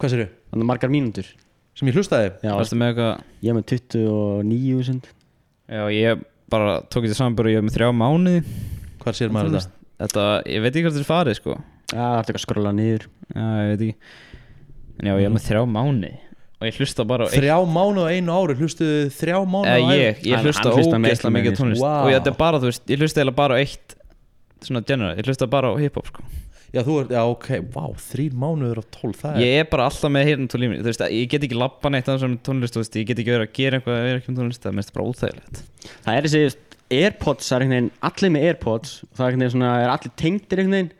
hvað sér Þannig margar mínútur sem ég hlustaði Já, með eitthvað ég er með 29.000 Já, ég bara tók þetta samanbúr og ég hef með þrjá mánuði hvað sér maður þetta Þetta, ég veit ekki hvað þetta er farið sko. Já, það er ekki að skrolla niður. Já, ég veit ekki. En já, ég hef með þrjá mánuði. Og ég hlusta bara á eitt þrjá mánu á einu ári hlustuðu þrjá mánu Eða á ævi? ég, ég Hann- hlusta ógeðslega mikið tónlist. Vá. Og ég, þetta er bara, þú veist, ég hlusta eiginlega bara á eitt Svona general, ég hlusta bara á hiphop sko. Já, þú ert, já, ok, vá, þrýr mánuður af tólf það er, Ég er bara alltaf með hérna tónlífni Þú veist, ég get ekki labba neitt að svona tónlist Þú veist, ég get ekki verið að gera eitthvað að vera ekki um tónlist. Það er mest bara óþægilegt. Það er þessi Airpods, er einhvern veginn allir með Airpods og það er einhvern veginn svona, er allir tengdir einhvern veginn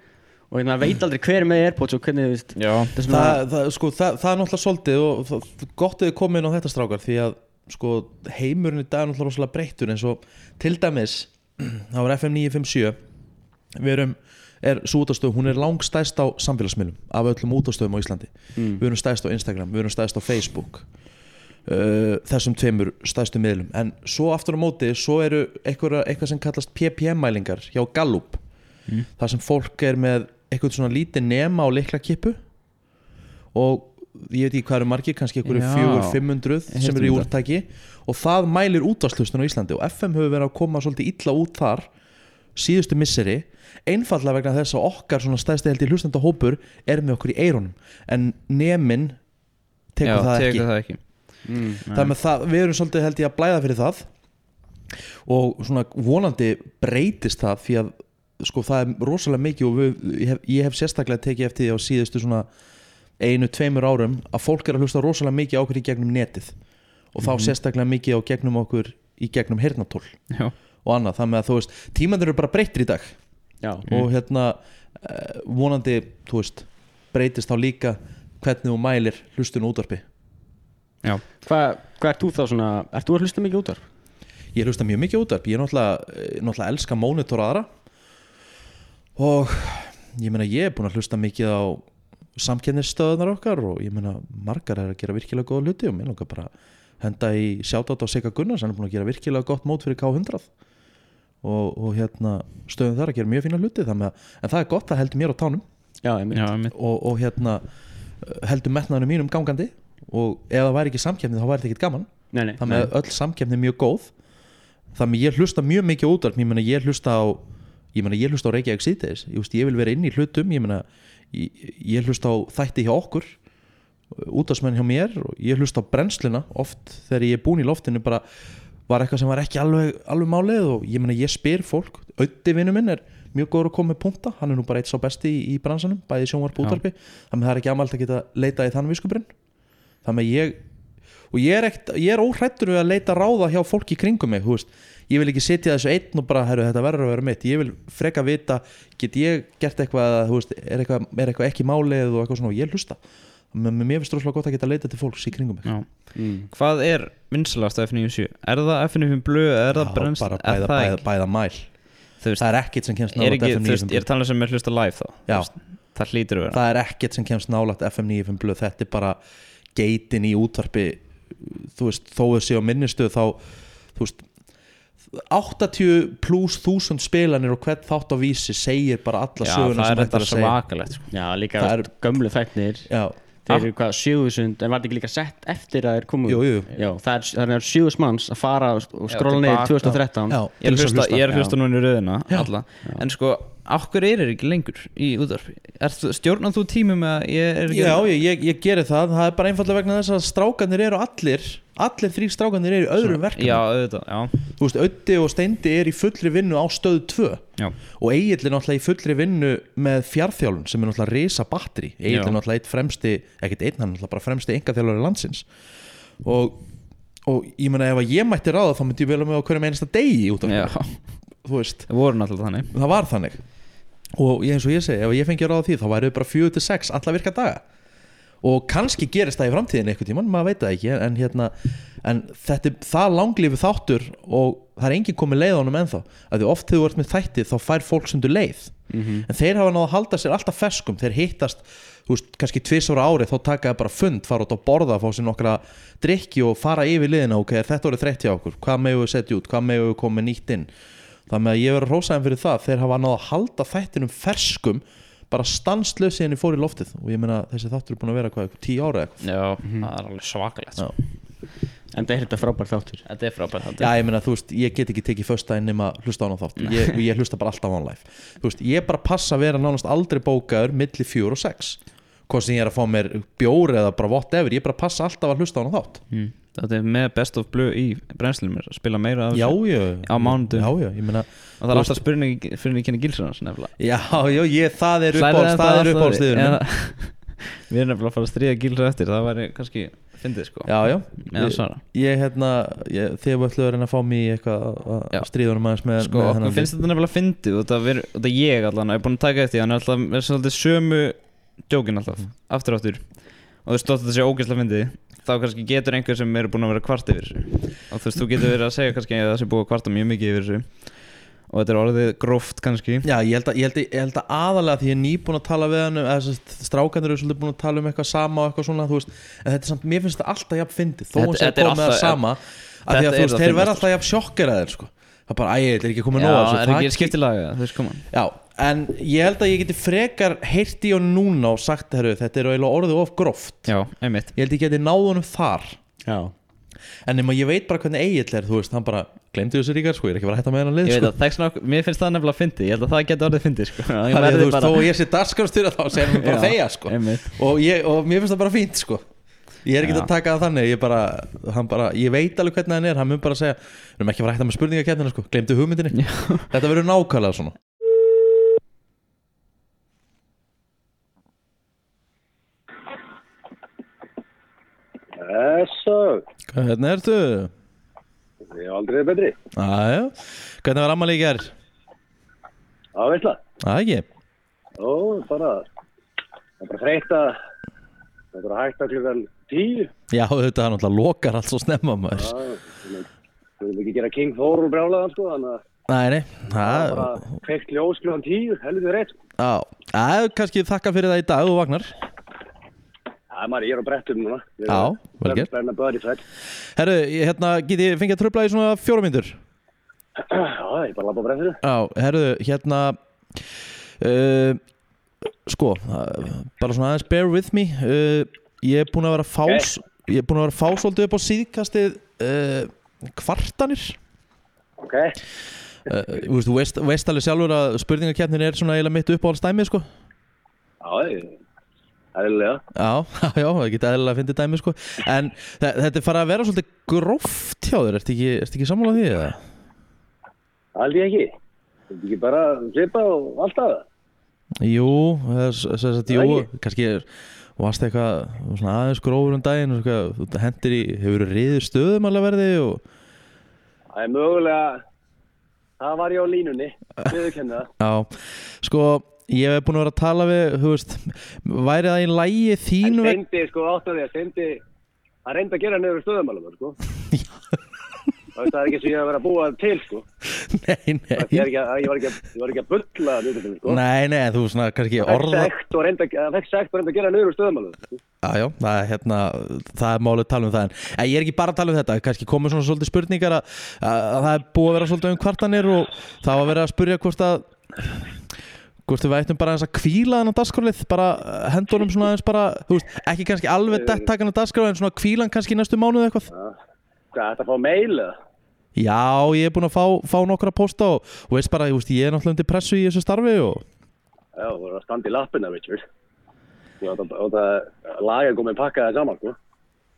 og hérna veit aldrei hver er með Airpods og hvernig, þú veist, það er svona það, það, sko, það, það er náttúrulega svolítið og það, gott að þið komið inn á þetta strákar því að sko, heimurinn í dag er náttúrulega rosalega breyttur eins og til dæmis það var FM 957 við erum, er svo útastöð hún er langstæst á samfélagsmiðlum af öllum útastöðum á Íslandi. Mm. við erum stæst á Instagram, við erum stæst á Facebook uh, þessum tveimur stæstu miðlum, en svo aftur á móti svo eru eitthvað, eitthvað sem kallast PPM mælingar hjá Gallup. Mm. þar sem fólk er með eitthvað svona lítið nema á leikla kipu og ég veit ekki hvað eru margir kannski eitthvað Já. fjögur, 500 Ég sem eru í úrtæki og það mælir útvarslustun á Íslandi. Og FM hefur verið að koma svolítið illa út þar síðustu misseri. Einfallega vegna þess að okkar svona stæðsti held í hlustenda hópur er með okkur í eyrunum. En nemin tekur já, það ekki. tekur það ekki Mm. það með það, við erum svolítið held ég að blæða fyrir það. Og svona vonandi breytist það því að sko það er rosalega mikið og við, ég, hef, ég hef sérstaklega tekið eftir því á síðustu svona einu, tveimur árum að fólk er að hlusta rosalega mikið á okkur í gegnum netið. Og þá Mhm. sérstaklega mikið á gegnum okkur í gegnum hernatól og annað, með að þú veist tímandir eru bara breyttir í dag. Já, og hérna eh, vonandi, þú veist breytist þá líka hvernig þú mælir hlustun útvarpi. já, hvað hva ert þú þá svona, ert þú að hlusta mikið útvarp? Ég hlusta mjög mikið útvarp, ég er náttúrulega, eh, náttúrulega elska mónitor aðra. Og ég meina ég er búin að hlusta mikið á samkennistöðunar okkar og ég meina margar er að gera virkilega góða hluti og mér langar bara henda í sjátátt á Sigga Gunnars, hann er búin að gera virkilega gott mót fyrir K100 og, og hérna stöðum þar að gera mjög fína hluti þannig að, en það er gott að heldur mér á tánum. Já, og, og hérna eh, heldur metnaðinu mínum gangandi og ef það væri ekki samkeppni þá væri þetta ekkert gaman. Nei, nei, þannig að öll samkeppni er mjög góð. Þannig að ég hlusta mjög mikið útvarp. Ég ég hlusta á ég meina ég hlusta á Reykjavík síðdeis ég, ég vil vera inn í hlutum. Ég meina ég, hlusta á þætti hjá okkur útvarpsmenn hjá mér og ég hlusta á brennsluna oft þegar ég er búin í loftinu bara var eitthvað sem var ekki alveg, alveg málið og ég meina ég spyr fólk. Öddi vinnu minn er mjög góður að koma með punta hann er nú bara eitt sá besti í, í bransanum bæði sjónvarp útvarpi. Þannig að það er ekki amalt að geta leita í þann viskubrinn þannig að ég og ég er, ekkert, ég er óhrættur við að leita ráða hjá fólki kringum mig þú veist. ég vil ekki sitja þessu einn og bara herru, þetta verður að vera mitt, ég vil freka vita get ég gert eitthvað, þú veist, er eitthvað, er eitthvað ekki málið og eitthvað svona og ég hlusta mér finnst rosalega gott að geta leita til fólks í kringum mig Já. mm. Hvað er vinsalast á F97? Er það F95 blöð, er það brennst, bara er bæða, það bæða, ekki? bæða mæl Þú veist, það er ekkert sem kemst þú veist, 95 ég er talað sem er hlusta live þá veist, Það hlýtur að vera það er ekkert sem kemst nálægt FM 95 blöð þetta er bara geitin í útvarpi þú veist, þó að sé á minnistuð þá, þú veist 80 pluss 1000 spilanir og hvern þátt á vísi segir bara alla söguna sem þetta er að segja. svakalegt sko. Já, líka Það er... gömlu þæknir Já, Þeir eru hvað, 7000, en var þetta ekki líka sett eftir að þeir komu? Jú, jú. Já, það er, það er 7000 manns að fara og skróla niður 2013 Já, Ég er að hlusta, núna í röðina. En sko, okkur er ekki lengur í útvarpi? Stjórnar þú tími með að ég er ekki Já, ég, ég, ég geri það, það er bara einfallega vegna þess að strákanir eru allir allir þrý strákanir eru í öðrum verkefnum. Já, auðvitað, já, Þú veist, Öddi og Steindi er í fullri vinnu á stöð 2 já, og Egil er náttúrulega í fullri vinnu með fjárþjálun sem er náttúrulega risa batteri. Egil er náttúrulega eitt fremsti, ekkert einn hann er náttúrulega bara fremsti engaþjálfari landsins. Og, og ég meina ef að ég mætti ráða þá myndi ég vel með á hverjum einasta degi út af já. þú veist. Það voru náttúrulega þannig. Það var þannig og eins og ég segi, ef ég fengi ráða því þá væri bara 4-6 alla virka daga. Og kannski gerist það í framtíðin einhvern tímann, maður veit það ekki en, hérna, en þetta það langlífi þáttur og það er enginn komið leið á honum ennþá. Að því oft þegar þú ert með þætti þá fær fólk sundur leið. En þeir hafa náða að halda sér alltaf ferskum. Þeir hittast, þú veist, kannski tvisara ári þá taka það bara fund, fara út á borða fá sér nokkra drikki og fara yfir liðina. Ok, þetta orðið þreytt hjá okkur, hvað megum við setja út? Hvað megum við koma með nýtt inn með að ég verður að rósa þeim fyrir það. Þeir hafa náða að halda þættinum ferskum bara stanslösi en ég fór í loftið. Og ég meina þessi þáttur er búin að vera hvað, tíu ára eitthvað? Já, það er alveg svakalegt sko. En það er þetta frábær þáttur. Þetta er frábært Já, ég meina, þú veist, ég get ekki tekið föstudaginn nema að hlusta á hana þátt. Ég, ég hlusta bara alltaf on live Þú veist, ég bara passa að vera nánast aldrei bókaður milli fjör og sex Hvað sem ég er að fá mér bjór eða bara whatever Ég bara passa alltaf að hlusta á hana þátt. Mm. Þetta er með best of blue í brennslunum spila meira af þessu. Á ég meina Og það er alltaf spurning fyrir að kynna gilsarnas Já, já, ég, það er uppáhaldsliður Við erum nefnilega að fara að stríða gilsar eftir Það væri kannski fyndið sko. Já, já. Ég- Ég, hérna, ég, þegar við ætlum að reyna að fá í eitthvað að- Já. að stríðunum aðeins með, Sko, okkur finnst þetta nefnilega fyndið og það er, ég allan, er búin að taka eftir því, hann er alltaf sömu djókin alltaf, aftur og aftur. Og þú stótt þetta sé ógeðslega fyndið þá kannski getur einhver sem eru búin að vera kvart yfir þessu. Og þú veist, þú getur verið að segja kannski að það sé búið að kvarta mjög mikið yfir þessu. Og þetta er orðið gróft kannski. Já, ég held, að, ég, held að, ég held að aðalega því ég er nýbúin að tala við hann eða að strákandur eru svolítið búin að tala um eitthvað sama og eitthvað svona, þú veist, en þetta er samt, mér finnst þetta alltaf jafn fyndið, þó að það alltaf- sama að því að þú veist, það þeir verða alltaf jafn sjokkeraðir, sko. Það er bara, æ, þetta er ekki komið nóg þessu, er það ekki skiptilaga, þú veist koma Já, en ég held að ég geti frekar heyrt í honum núna og sagt, herru, þetta er orðið of gróft. Já, einmitt. Ég held ég geti náð honum þar. Já. En nema ég veit bara hvernig Egil er, þú veist, hann bara glemdi þessu ríkar, sko, ég er ekki að vera að hætta með hennan lið, Ég veit sko. að það er svona, mér finnst það nefnilega fyndið, ég held að það geti orðið fyndið sko. Ég Þannig að þú veist, bara- þó að ég sé dagskrafstjóra þá segir hann bara þegja sko. og, ég, og mér finnst það bara fínt sko. Ég er ekki Já. að taka það þannig ég, bara, hann bara, ég veit alveg hvernig hann er Hann mun bara segja, við erum ekki að fara að hætta með spurningakettina sko Glemdu hugmyndinni. Þetta verður nákvæmlega svona Þessu, Hvernig ertu? ég hef aldrei betri. Æja, hvernig var ammali í gær? Það veist það. Það ekki Ó, bara, það er bara þreytt að, það er bara hægt að klukkan tíu. Já, þetta er náttúrulega lokar allt svo snemma maður Já, þú vil ekki gera King Thor úr brjálaðan sko, þannig að Nei, nei, það er bara kveikt ljós klukkan tíu, helvið reitt. Já, það er kannski þakka fyrir það í dag og vagnar Það er maður, ég er á brettum núna. Já, vel gert. Það er með böðri þrætt. Herru, hérna, get ég fengið að tröfla í svona fjóra myndur? Já, ég er bara að labba á brettinu. Já, herru, hérna uh, Sko uh, Bara svona aðeins bear with me uh, Ég er búinn að vera fás Ég er búinn að vera fás svolítið upp á síðkastið uh, Kvartanir Ok, uh, Þú veist, þú veist, alveg sjálfur að spurningakeppnin er svona eiginlega mitt uppáhaldstæmi sko já, ég, eðlilega. Já, já, það geta eðlilega að fyndi dæmi sko En þe þetta er farið að vera svolítið gróft hjá þér Ertu ekki, ertu ekki sammálað því eða? Ég ekki. Þú vil ekki bara slipa og alltaf það. Jú, það er s- sem sagt, jú, kannski er varst eitthvað svona aðeins grófur um daginn þú hendur í, hefur riður stöðum alveg verði og Það er mögulega, það var ég á línunni, viðurkenna það. já, sko ég hef búin að vera að tala við, veist væri það í lægi En þín veg Steindi, sko, átt að því að Steindi, hann reyndi að gera niður stöðumælum, sko. Það er ekki sem ég hef verið að búa til, sko. nei, nei, að, ég, að, ég var ekki að bulla niður, sko. nei, nei, þú svona kannski orða að, það fekk sekt og reyndi að gera niður stöðumælum, sko. Já, já, það er hérna, það er málið að tala um það en, en ég er ekki bara að tala um þetta, kannski komið svona svolítið spurningar að, að, að það er búið að vera svolítið um kvartanir og það var verið að spurja hvort að hvort við ættum bara að kvíla þennan dagskrálið, bara uh, hendunum svona aðeins bara, þú veist, ekki kannski alveg takan að dagskrálið en svona kvílan kannski næstu mánuð eitthvað. Hvað, þetta fá mail eða? Já, ég er búin að fá, fá nokkra posta og, og veist bara, ég, veist, ég er náttúrulega undir pressu í þessu starfi og Já, þú voru að standa í lappina, Richard. Þú átt að, að laga komið pakkaði saman, sko.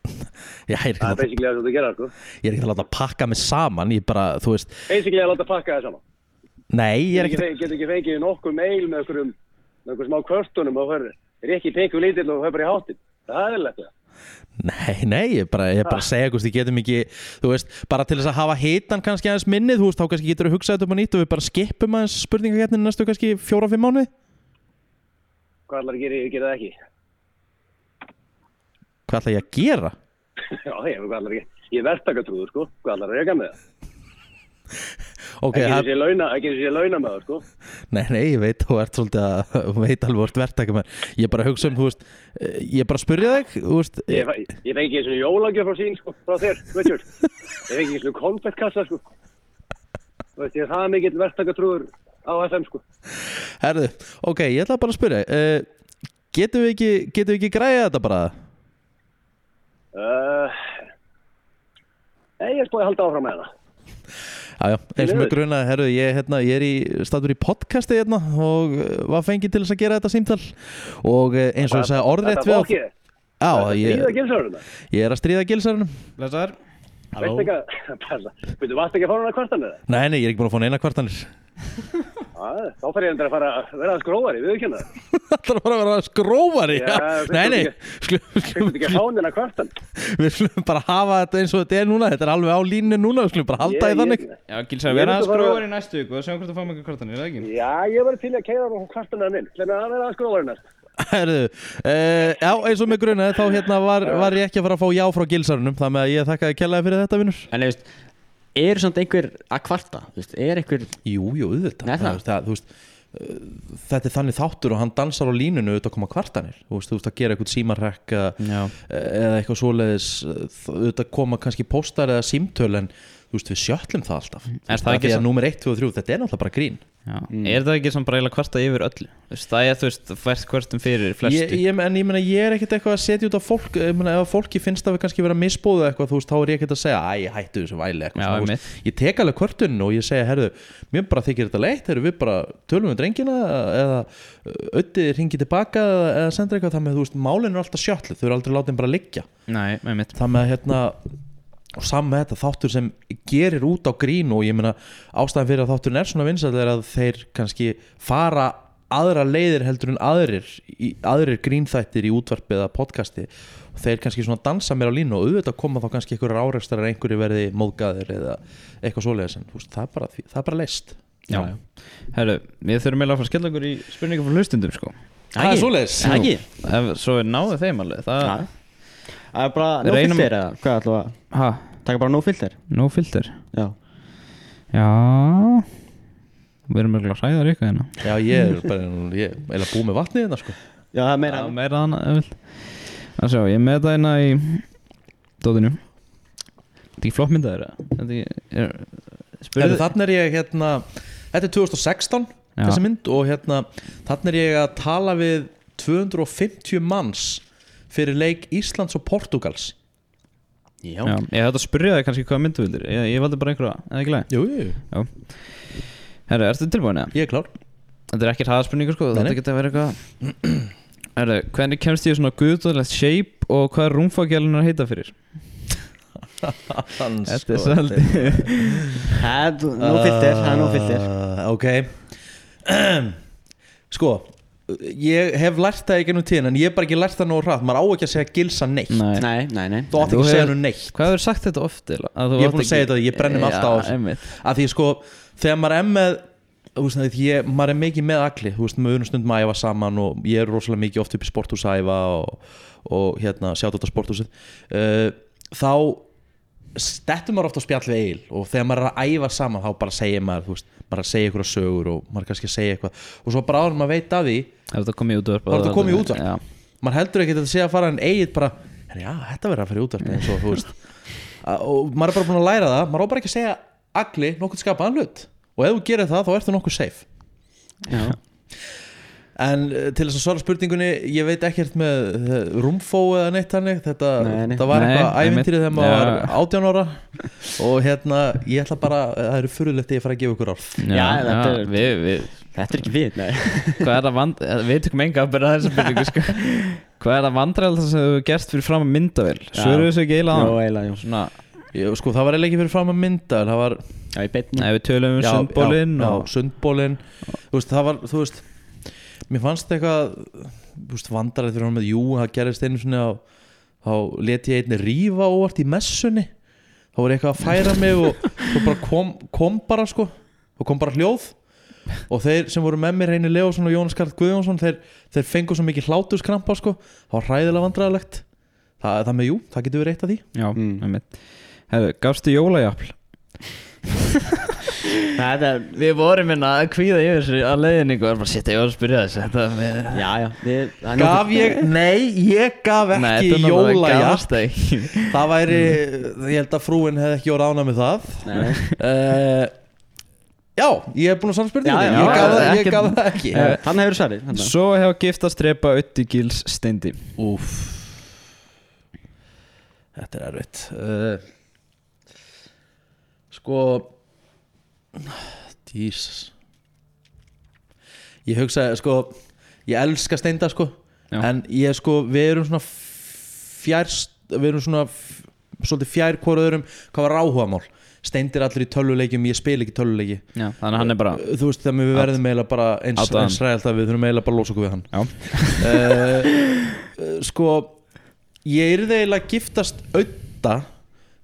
já, ég er ekki, Það er að, basically það sem þú gera, sko. ég er ekki að láta pakka mig saman, ég bara, þú veist, Basically að láta pakkaði saman. Nei, ég er ekki, ekki, get ekki fengið nokkuð mail með einhverjum, með einhverjum smá kvörtunum og fyrir, er ekki pengu lítill og bara í hátinn. Það er eðlilegt, það. Nei, nei, ég er bara, ég er bara að segja hvort við getum ekki, þú veist, bara til þess að hafa hitan kannski aðeins minnið, þú veist, þá kannski getur við hugsað þetta upp á nýtt og við bara skipum aðeins spurningakettinu næstu kannski fjóra-fimm mánuði Hvað ætlar að gera, ég gera það ekki? Hvað ætla ég að gera? Já, ég, hvað ætlar að gera? Ég er verktakatrúður, sko. Hvað ætlar að reyka með það? Ok, ekki þessi launa, launa með það, sko. nei, nei, ég veit, þú ert svolítið að, veit alveg vort með Ég bara hugsa um, þú veist, eh, ég bara að spyrja þig, veist Ég, fæ- ég fengi ekki þessi jólagjöf frá sín, sko, frá þér, Richard. Ég fengi ekki þessi konfettkassa, sko. Þú veist, ég er það mikill verktakatrúður á FM, sko. Herðu, ok, ég ætla bara að spyrja uh, Getum við ekki, getum við ekki græða þetta bara? Uh, nei, ég er spóið að halda áfram með það. Já, já, eins og með gruna, herru, ég, hérna, ég er í statur í podcasti hérna og uh, var fengið til þess að gera þetta símtal. Og uh, eins og ég sagði orðrétt Þetta við Þetta ég, er gilsaruna. ég er að stríða gilsarunum að, passa, veitu, varst ekki að fá hana kvartan eða? Nei, nei, ég er ekki búin að fá neina kvartanir. Já, þá fer ég endur að fara að vera að skróðari, við ekki það. Það er bara að vera skrófari Já, finnst Nei, nei, ekki- skulum, Fyrstu skulum, ekki að fá hana kvartan? við skulum bara hafa þetta eins og þetta er núna Þetta er alveg á línu núna, við skulum bara halda í þannig Já, Gilsar, Ég vera að bara- skróa í næstu viku og sjá hvort þú fáum eitthvað kvartanir, er það ekki? Já, ég var til að keira á kvartan hann inn. Þannig að vera að skróðari næst. Herðu, uh, já, eins og með gruna þá hérna var, var ég ekki að fara að fá já frá gilsarunum með að ég þakkaði kellaði fyrir þetta, vinnur En þú veist, er samt einhver að kvarta? Er einhver Jú, jú, auðvitað. Veist, uh, Þetta er þannig þáttur og hann dansar á línunu auðvitað að koma kvartanir. Þú veist, þú veist að gera eitthvað símarrekk eða, eitthvað svoleiðis uh, auðvitað koma kannski póstar eða símtöl en þú veist, við sjöllum það alltaf. Þú Er það ekki Því svo- að númer 1, 2 og 3, þetta er náttúrulega bara grín. Já. Er það ekki svona bara eiginlega kvarta yfir öllu? Það er, þú veist, hvert kvartum fyrir ég, flestu. ég, En ég meina, ég er ekkert eitthvað að setja út á fólk ég meina, ef að fólki finnst að við kannski vera misbóðu eitthvað, þú veist, þá er ég ekkert að segja æ, hættu þessu væli eitthvað Já, svona. Ég tek alveg kvörtun og ég segja, herðu mér bara þykir þetta leitt, herðu, við bara tölum við drengina eða ötti ringi tilbaka eða, eða sendur eitthvað það með, þú veist, málin er alltaf sjötlu, þau eru aldrei látið bara liggja. Nei, og saman með þetta þáttur sem gerir út á grín og ég meina ástæðan fyrir að þátturinn er svona vinsall er að þeir kannski fara aðra leiðir heldur en aðrir í, aðrir grínþættir í útvarpi eða podcasti. Og þeir kannski svona dansa mér á línu og auðvitað koma þá kannski einhverjar árekstar að einhverju verði móðgæðir eða eitthvað svoleiðis en það, er bara, það er bara leist Já, Herru, við þurfum eiginlega að fara að skella okkur í spurningum frá hlustundum, sko. Það er svoleiðis. Svo er náðu þeim alveg Það, Já. Það er bara no reynum- filter eða hvað ætlum að ha, taka bara no filter? no filter Já. Já. Við erum mjög hræðar ykkur hérna. Já, ég er bara, ég er eiginlega búið með vatnið hérna sko. Já, það er meira Já, meira ef vil Það sjá, ég er með það hérna í Dóðinu Þetta er ekki flott myndaður Þetta er, Spurðu Þannig er ég hérna Þetta er 2016 Já. þessi mynd og hérna þannig er ég að tala við 250 manns fyrir leik Íslands og Portugals Já, Já, ég hætti að spyrja þig kannski hvað myndu vildir. Ég, ég valdi bara einhverja, eða ekki leið Jú, jú, Herru, ertu tilbúin eða? ég er klár. Þetta er ekki hraðspurningur sko, þetta geta verið eitthvað Herru, hvernig kemst ég í svona guðdóðlegt shape og hvað er rúmfagjalunar að heita fyrir? Hans, Þetta er svolítið það er no filter, það er no filter uh, Ok. Sko Ég hef lært það í gennum tíðin en ég hef bara ekki lært það nóg hratt. Maður á ekki að segja gilsa neitt. Nei. Nei, nei, nei. Þú átt ekki að segja nú neitt. Hvað hefur sagt þetta oft? Ég er búinn að segja þetta, ég brenni mig alltaf á því sko þegar maður er með veist, ég, maður er mikið með allir þú veist, maður erum stundum að æfa saman og ég er rosalega mikið oft upp í sporthús að æfa og, og hérna, sjátt þetta sporthúsið. Uh, þá stettum maður ofta á spjall við eil og þegar maður er að æfa saman þá bara segir maður, þú veist, er að segja ykkur sögur og maður er kannski að segja eitthvað. Og svo bara áður maður veit af því, Ef þetta komið í útvarp? Þá er þetta komið í útvarp. Já, maður heldur ekki að þetta sé að fara en eigið bara, "Herra, já, þetta verður að fara í útvarp eins og, þú veist. Að- og maður er bara búin að læra það, maður á bara ekki að segja agli nokkuð skapaðan hlut. Og ef þú gerir það þá ertu nokkuð safe En uh, til þess að svara spurningunni Ég veit ekkert með uh, rúmfó eða neitt hannig Þetta, Nei, nei. þetta var Nei, eitthvað ævintýrið þegar maður Já. var 18 ára. Og hérna, ég ætla bara Það eru fyrirlegt að ég fara að gefa ykkur orð. Já, þetta er- við, við, þetta er ekki við, nei. Hvað er það vand Við tökum enga að byrja þessu spurningu sko. Hvað er það vandræðal sem þú gert fyrir fram að myndavel Svöru þessu ekki eiginlega á Jó, eiginlega, jú Svona, ég, Sko, það var eiginlega ekki fyrir fram að mynda Það var Já, í beinni. Ef við tölum um já, sundbólinn já, og Mér fannst eitthvað vandarið fyrir hann með Jú, það gerist einu svona á þá let ég einni rífa óvart í messunni. Þá var ég eitthvað að færa mig og svo bara kom, kom bara sko. Og kom bara hljóð. Og þeir sem voru með mér Reynir Leósson og Jónas Karl Guðjónsson þeir, þeir fengu svo mikið hlátuskrampa sko. Það var hræðilega vandræðalegt. Það, það með jú, það getur verið eitt af því. Já, Mm. Hefðu, gafstu jólajafl? Þetta er Við vorum minna að kvíða yfir þessu að leiðningu og erum bara að setja, ég var að spyrja þessu. Þetta með Já, já við, það er Gaf nokkuð- ég, nei, ég gaf Nei, ekki þetta er náttúrulega jólajafn gafst ekki Það væri, ég held að frúin hefði ekki voru ánað með það. Nei, nei. uh, Já, ég hef búin að svara spurningu Já, já, Ég já, gaf það- ég ekkert- gaf það ekki. Eh, Þannig hefur svarið þarna. Svo hefur giftast trepa Ötti Gils Steindi. Úf Þetta er erfitt. Uh, Sko Jesus. Ég hugsa, sko Ég elska steinda, sko Já. En ég, sko, við erum svona fjær Við erum svona Svolítið fjær hvort öðrum Hvað var áhugamál. Steindir allir í tölvuleikjum, ég spil ekki tölvuleiki. Já, þannig að hann er bara Þú veist, þannig að við verðum eiginlega bara eins, eins ræðalt að við þurfum eiginlega bara að losa okkur við hann. Uh, sko ég er eiginlega giftast auða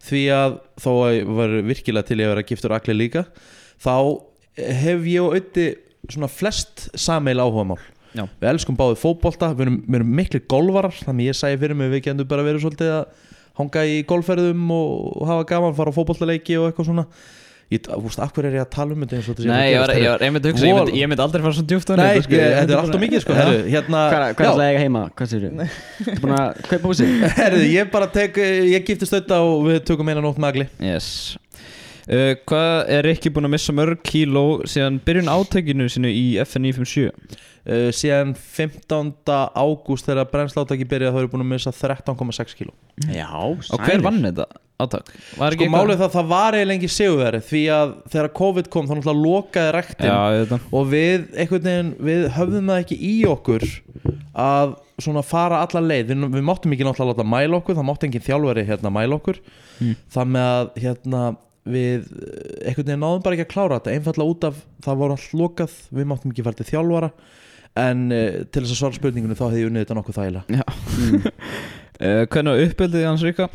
því að þó að ég var virkilega til ég að vera giftur allir líka þá hef ég og auði svona flest sameil áhugamál Já. við elskum báðið fótbolta við erum, við erum miklu golvarar þannig ég sæði fyrir mig við getum bara verið svolítið að hanga í golfferðum og, hafa gaman fara á fótboltaleiki og eitthvað svona ég, þú veist, af hverju er ég að tala um þetta eins og þetta sé að nei, ég var, ég var einmitt að hugsa, ég myndi, ég myndi aldrei fara svo djúpt á Nei, þetta, sko. ég, þetta er alltaf mikið sko, herru, hérna Hvað er það eiga heima? Hvað sér þú? Þú er búin að kaupa húsi? Herðu, ég bara tek, ég giftist auðvitað og við tökum eina nótt með agli Yes uh, Hvað er ekki búin að missa mörg kíló síðan byrjun átekinu sinu í FNI 57? uh, Síðan 15. ágúst þegar brennslátaki byrjaði þá er ég búin að missa 13,6 kíló Já, Og hver vann þetta átak? Var Sko málið það, það var eiginlega ekki sigurveri því að þegar COVID kom þá náttúrulega lokaði rektin Já, þetta og við, einhvern veginn, við höfðum það ekki í okkur að svona fara alla leið við, við máttum ekki náttúrulega láta mæla okkur það mátti engin þjálfari hérna mæla okkur Mm. það með að hérna við eh, einhvern veginn náðum bara ekki að klára þetta. Einfallega út af það voru allt lokað við máttum ekki fara til þjálfara. En uh, til þess að svara spurningunni þá hefði ég unnið þetta nokkuð þægilega. Uh, Hvernig var uppbyldið hans Ríka?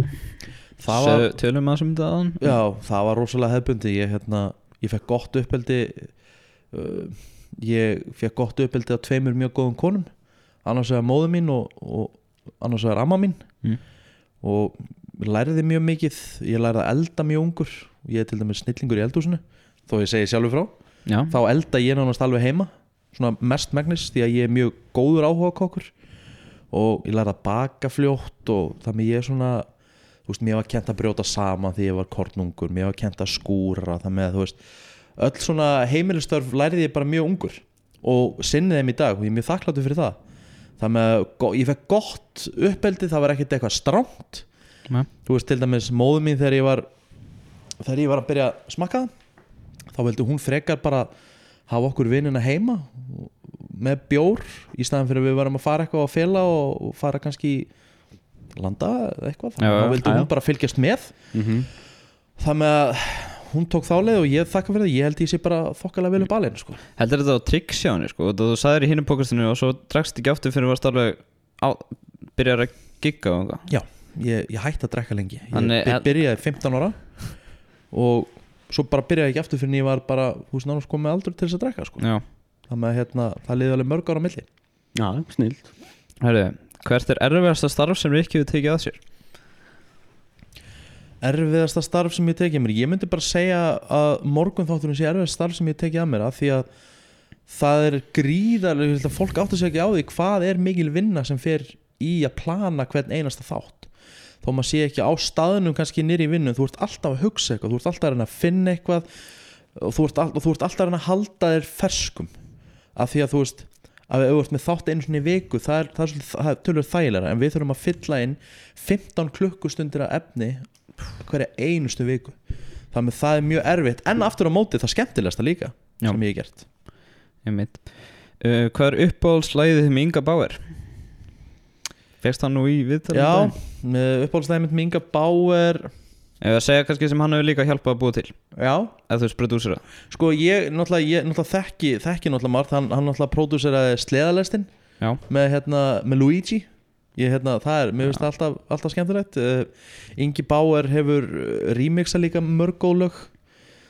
það var, Segðu- Tölum að sem þetta aðan já, það var rosalega hefbundi ég, hérna, ég fekk gott uppeldi uh, ég fekk gott uppeldi af tveimur mjög góðum konum. Annars vegar móður mín og, og annars vegar amma mín. Mm. og læriði mjög mikið. Ég lærði að elda mjög ungur ég er til dæmis snillingur í eldhúsinu þó ég segi sjálfur frá. Já, þá elda ég nánast alveg heima svona mest megnis því að ég er mjög góður áhuga kokkur og ég lærði að baka fljótt og þannig ég er svona þú veist, mér var kent að brjóta saman því ég var kornungur, mér var kent að skúra þannig að þú veist, öll svona heimilistörf læriði ég bara mjög ungur og sinnið þeim í dag og ég er mjög þakkláttur fyrir það. Þannig að ég fekk gott uppeldi það var ekkert eitthvað strámt Nei. þú veist, til dæmis móðu mín þegar ég var þegar ég var að byrja að smakka það þá vildi hún frekar bara hafa okkur vinnina heima með bjór í staðan fyrir að við varum að fara eitthvað á fela og fara kannski landa eitthvað. Já, já, þá vildi hún bara fylgjast með. Mhm. það með að hún tók þá leið og ég þakka fyrir það. Ég held ég sé bara þokkalega vel upp alveg sko. heldur þetta á henni sko? Þú sagðir í hinum pókastinu og svo drakst ekki aftur fyrir að varst alveg á, byrjar að gigga já, ég, ég hætti að drekka lengi. Ég Þannig- by- byrjaði 15 ára og svo bara byrjaði ekki aftur fyrir en ég var bara hús nánast komið aldur til þess að drekka sko. Með að hérna, það liði alveg mörg ára á milli. Já, herru, hvert er erfiðasta starf sem Rikki við tekið að sér? erfiðasta starf sem ég tekið að mér? Ég myndi bara segja að morgun þátturinn sé erfiðasta starf sem ég tekið að mér af því að það er gríðarlega ég held að fólk sig ekki á því hvað er mikil vinna sem fer í að plana hvern einasta þátt þó maður sé ekki á staðnum kannski nýri í vinnu þú ert alltaf að hugsa eitthvað, þú ert alltaf að að finna eitthvað og þú ert, all, og þú ert alltaf að að halda þér ferskum af því að þú veist að við auðvitað með þátt einu svona í viku það er, er, er tölur þægilega en við þurfum að fylla inn 15 klukkustundir af efni hverja einustu viku þannig að það er mjög erfitt en aftur á móti það skemmtilegsta líka Já. sem ég hef gert uh, Hvað er uppáhaldslæðið með Inga Bauer? Fegst hann nú í viðtalið? Já, með uppáhaldslega með Inga Bauer. Ef að segja kannski sem hann hefur líka hjálpað að búa til. Já, Eða þú veist prodúsera. Sko ég náttúrulega, ég náttúrulega þekki, þekki náttúrulega margt hann, hann náttúrulega pródúseraði sleðalestin Já. með, hérna, með Luigi. Ég, hérna, það er, mér finnst það alltaf, alltaf skemmtilegt. Uh, Ingi Bauer hefur uh, remixa líka mörg góð lög.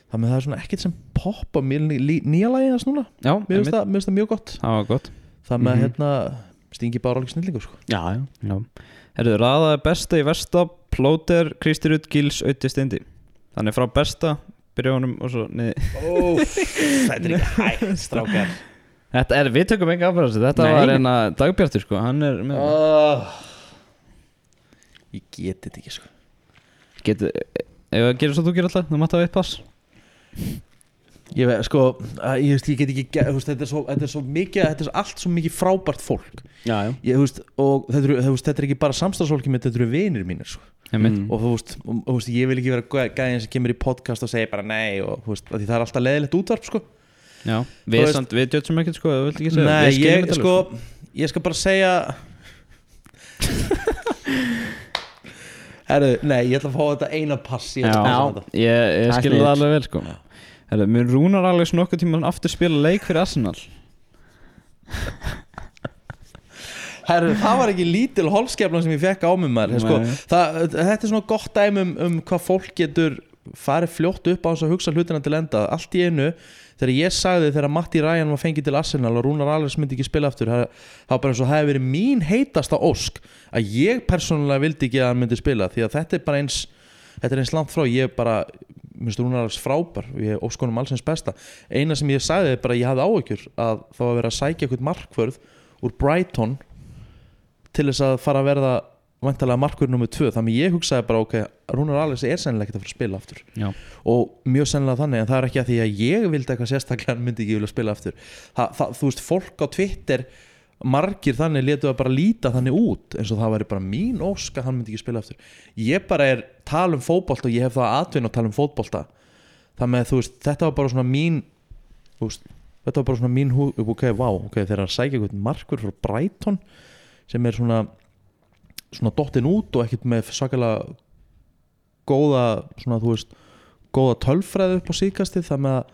Það með það er svona ekkert sem poppa nýja lagi þess núna. Já, mér finnst það, það mjög gott. Það var gott. Það með Mhm. hérna Stingi Bauer alveg snillingur sko. Já, já Já. Herðu, raðaði besta í versta Plóter, Kristi Rutt, Gils, Auti Steindi Þannig frá besta Byrja honum og svo niður þetta er ekki hægt strákar Þetta er, við tökum enga afbæðast Þetta Nei. var eina dagbjartur sko Hann er með oh. ég geti þetta ekki sko. Getur, ef að gera svo þú gerir alltaf Þú mátt hafa eitt pass ég, ve- sko, ég, veist, ég get ekki þetta, er svo, þetta er svo mikið þetta er allt svo mikið frábært fólk Já, já ég, veist, og þetta, veist, þetta er ekki bara samstagsfólki mitt, þetta eru vinir mínir sko. Mm. og þú veist, og, ég vil ekki vera gæ- gæðin sem kemur í podcast og segja bara nei og það er alltaf leðilegt útvarp sko. Já, við, veist- samt, við djötsum ekkert sko, þú vilt ekki segja nei, ég, sko alveg, ég skal bara segja Herru, nei, ég ætla að fá þetta eina pass ég ætla að Já, passa þetta. ég, ég Það er alveg vel sko Herðu, mér rúnar alveg nokkuð tíma aftur spila leik fyrir Arsenal? Herru, það var ekki lítil holskeflan sem ég fekk á mig maður. Sko, það, Þetta er svona gott dæmi um, um hvað fólk getur farið fljótt upp á þess að hugsa hlutina til enda. Allt í einu, þegar ég sagði þegar Matti Ryan var fengið til Arsenal og Rúnar Alves myndi ekki spila aftur það það bara eins og það hefði verið mín heitasta ósk að ég persónulega vildi ekki að hann myndi spila því að þetta er bara eins þetta er eins langt frá, ég bara minnst Rúnar Alves frábær og ég ósk honum allsins besta. Eina sem ég sagði er bara að ég hafði áhyggjur að það var verið að sækja eitthvað markvörð úr Brighton til þess að fara að verða vantarlega markvörð nummið tvö. Þannig ég hugsaði bara ok, Rúnar Alves er sennilega ekkert að fara að spila aftur. Já, og mjög sennilega þannig en það er ekki að því að ég vildi eitthvað sérstaklega hann myndi ekki vilja spila aftur. Það, það, þú veist, fólk á Twitter margir þannig letu að bara líta þannig út eins og það væri bara mín ósk að hann myndi ekki spila aftur. Ég bara er tala um fótbolta og ég hef það atvinna að tala um fótbolta. Það með þú veist, þetta var bara svona mín veist, þetta var bara svona mín hú, ok, vá, ok, þeir eru að sækja eitthvað markur frá Brighton sem er svona svona dottin út og ekkert með svakalega góða svona þú veist góða tölfræði upp á síkastið það með að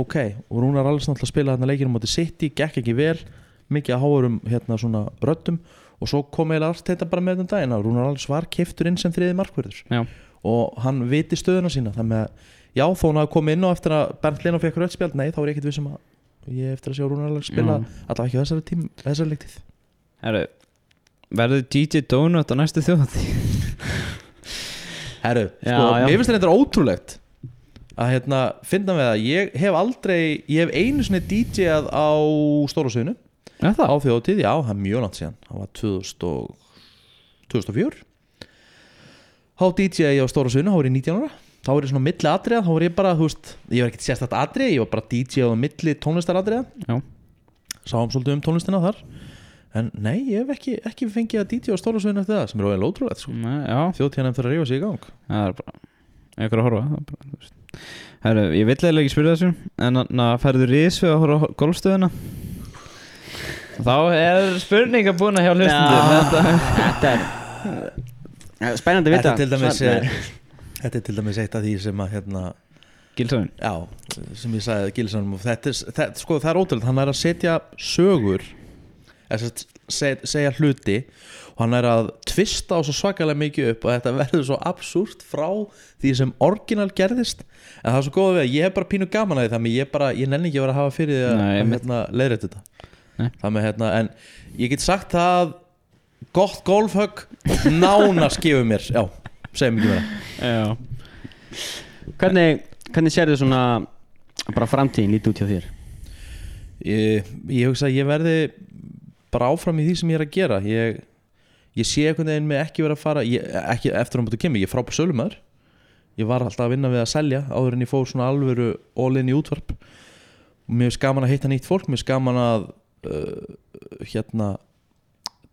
ok, og Rúnar alls náttúrulega að spila þarna leikinu móti City, gekk ekki vel mikið að háurum hérna svona röddum. Og svo kom eiginlega allt þetta bara með þetta daginn að Rúnar alls var keftur inn sem þriði markverður já, og hann viti stöðuna sína með að, já, þó hann hafi komið inn á eftir að Bernd Lena fekk röddspjald, nei, þá er ég ekkert vissum að ég eftir að sjá Rúnar alls spila Já. allavega ekki á þessari tím, þessari leiktið herru Verður DJ Donut á næstu þjóðati Herru, Já, sko, já. mér finnst þetta ótrúlegt að hérna, finna við að ég hef aldrei, ég hef einu sinni DJ-að á Já, það á þjóðtíð, já, það er mjög langt síðan. Það var 2000 og, 2004 þá DJ ég á stóra sögunu, þá var ég 19 ára. Þá var ég svona milli atriða, þá var ég bara þú veist, ég var ekkert sérstætt atrið, ég var bara DJ á milli tónlistar atriða sáum svolítið um tónlistina þar. En nei, ég hef ekki, ekki fengið að DJ á stóra sögunu eftir það, sem er ólega ótrúlegt sko. Þjóðtíðan eftir að rífa sig í gang. Það er bara einhver að horfa það er bara. Herru, ég vill eiginlega ekki spyrja þessu En na, ferðu rís við að horfa golfstöðuna Þá er spurninga búin að hjá hlustundur Þetta Þetta er Spennandi að vita. Þetta er til dæmis Svar- eh, Þetta er til dæmis eitt af því sem að hérna, Gilsöðun já, sem ég sagði Gilsanum og þetta, er- þetta, sko, það er ótrúlega hann er að setja sögur eða sem sagt, seg, segja hluti og hann er að tvista á svo svakalega mikið upp og þetta verður svo absúrt frá því sem orginal gerðist. En það er svo góða við að ég hef bara pínu gaman að því þannig ég bara, ég nenni ekki að vera að hafa fyrir því að, að hérna, leiðrætt þetta Þannig hérna, en ég get sagt það gott golfhögg nána skifur mér, já, segjum ekki Já. Hvernig, hvernig sérðu svona bara framtíðin lítið út hjá þér? ég, ég hugsa að ég verði bara áfram í því sem ég er að gera. Ég, ég sé einhvern veginn með ekki vera að fara ég, ekki eftir á mótu kemur, ég er frábær sölumæður ég var alltaf að vinna við að selja áður en ég fór svona alvöru all in í útvarp. Og mér finnst gaman að hitta nýtt fólk mér finnst gaman að uh, hérna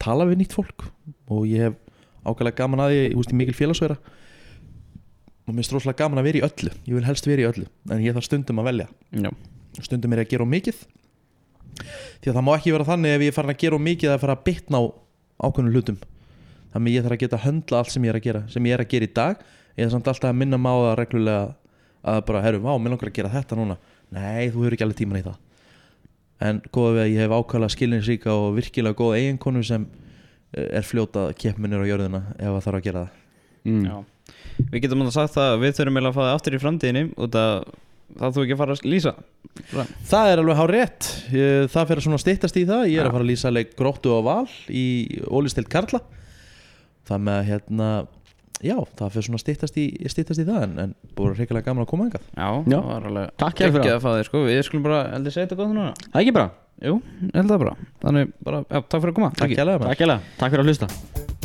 tala við nýtt fólk. Og ég hef ákveðlega gaman að því, ég veist ég er mikil félagsveira og mér finnst rosalega gaman að vera í öllu. Ég vil helst vera í öllu, en ég þarf stundum að velja. Já. Stundum er ég að gera mikið. Því að það má ekki vera þannig ef ég er farin að gera mikið að fara að bitna á ákveðnum hlutum. Þannig ég þarf að geta að höndla allt sem ég er að gera sem ég er að gera í dag. Ég er samt alltaf að minna það reglulega að bara, herru, vá, mér langar að gera þetta núna. Nei, þú hefur ekki alveg tíman í það en góða við að ég hef ákvæðlega skilinsríka og virkilega góða eiginkonu sem er fljóta keppminir á jörðina ef það þarf að gera það mm. Já. Við getum alveg sagt það að við þurfum að fá það aftur í framtíðinni út að það þú ekki að fara að lýsa Fram. Það er alveg hár rétt Það fyrir svona styttast í það Ég er Já. að fara að lýsa leik gróttu og val í ólistild Karla Það með að hérna Já, það fyrir svona styttast í, styttast í það en, en búið reyngilega gaman að koma engað Já, Já. það var alveg Takk hérlega fyrir að fá þér sko. Við skulum bara, heldur segja þetta gott núna. Það er ekki bara? Jú, ég held það bara. Þannig bara, já, takk fyrir að koma. Takk hérlega Takk hérlega, takk fyrir að hlusta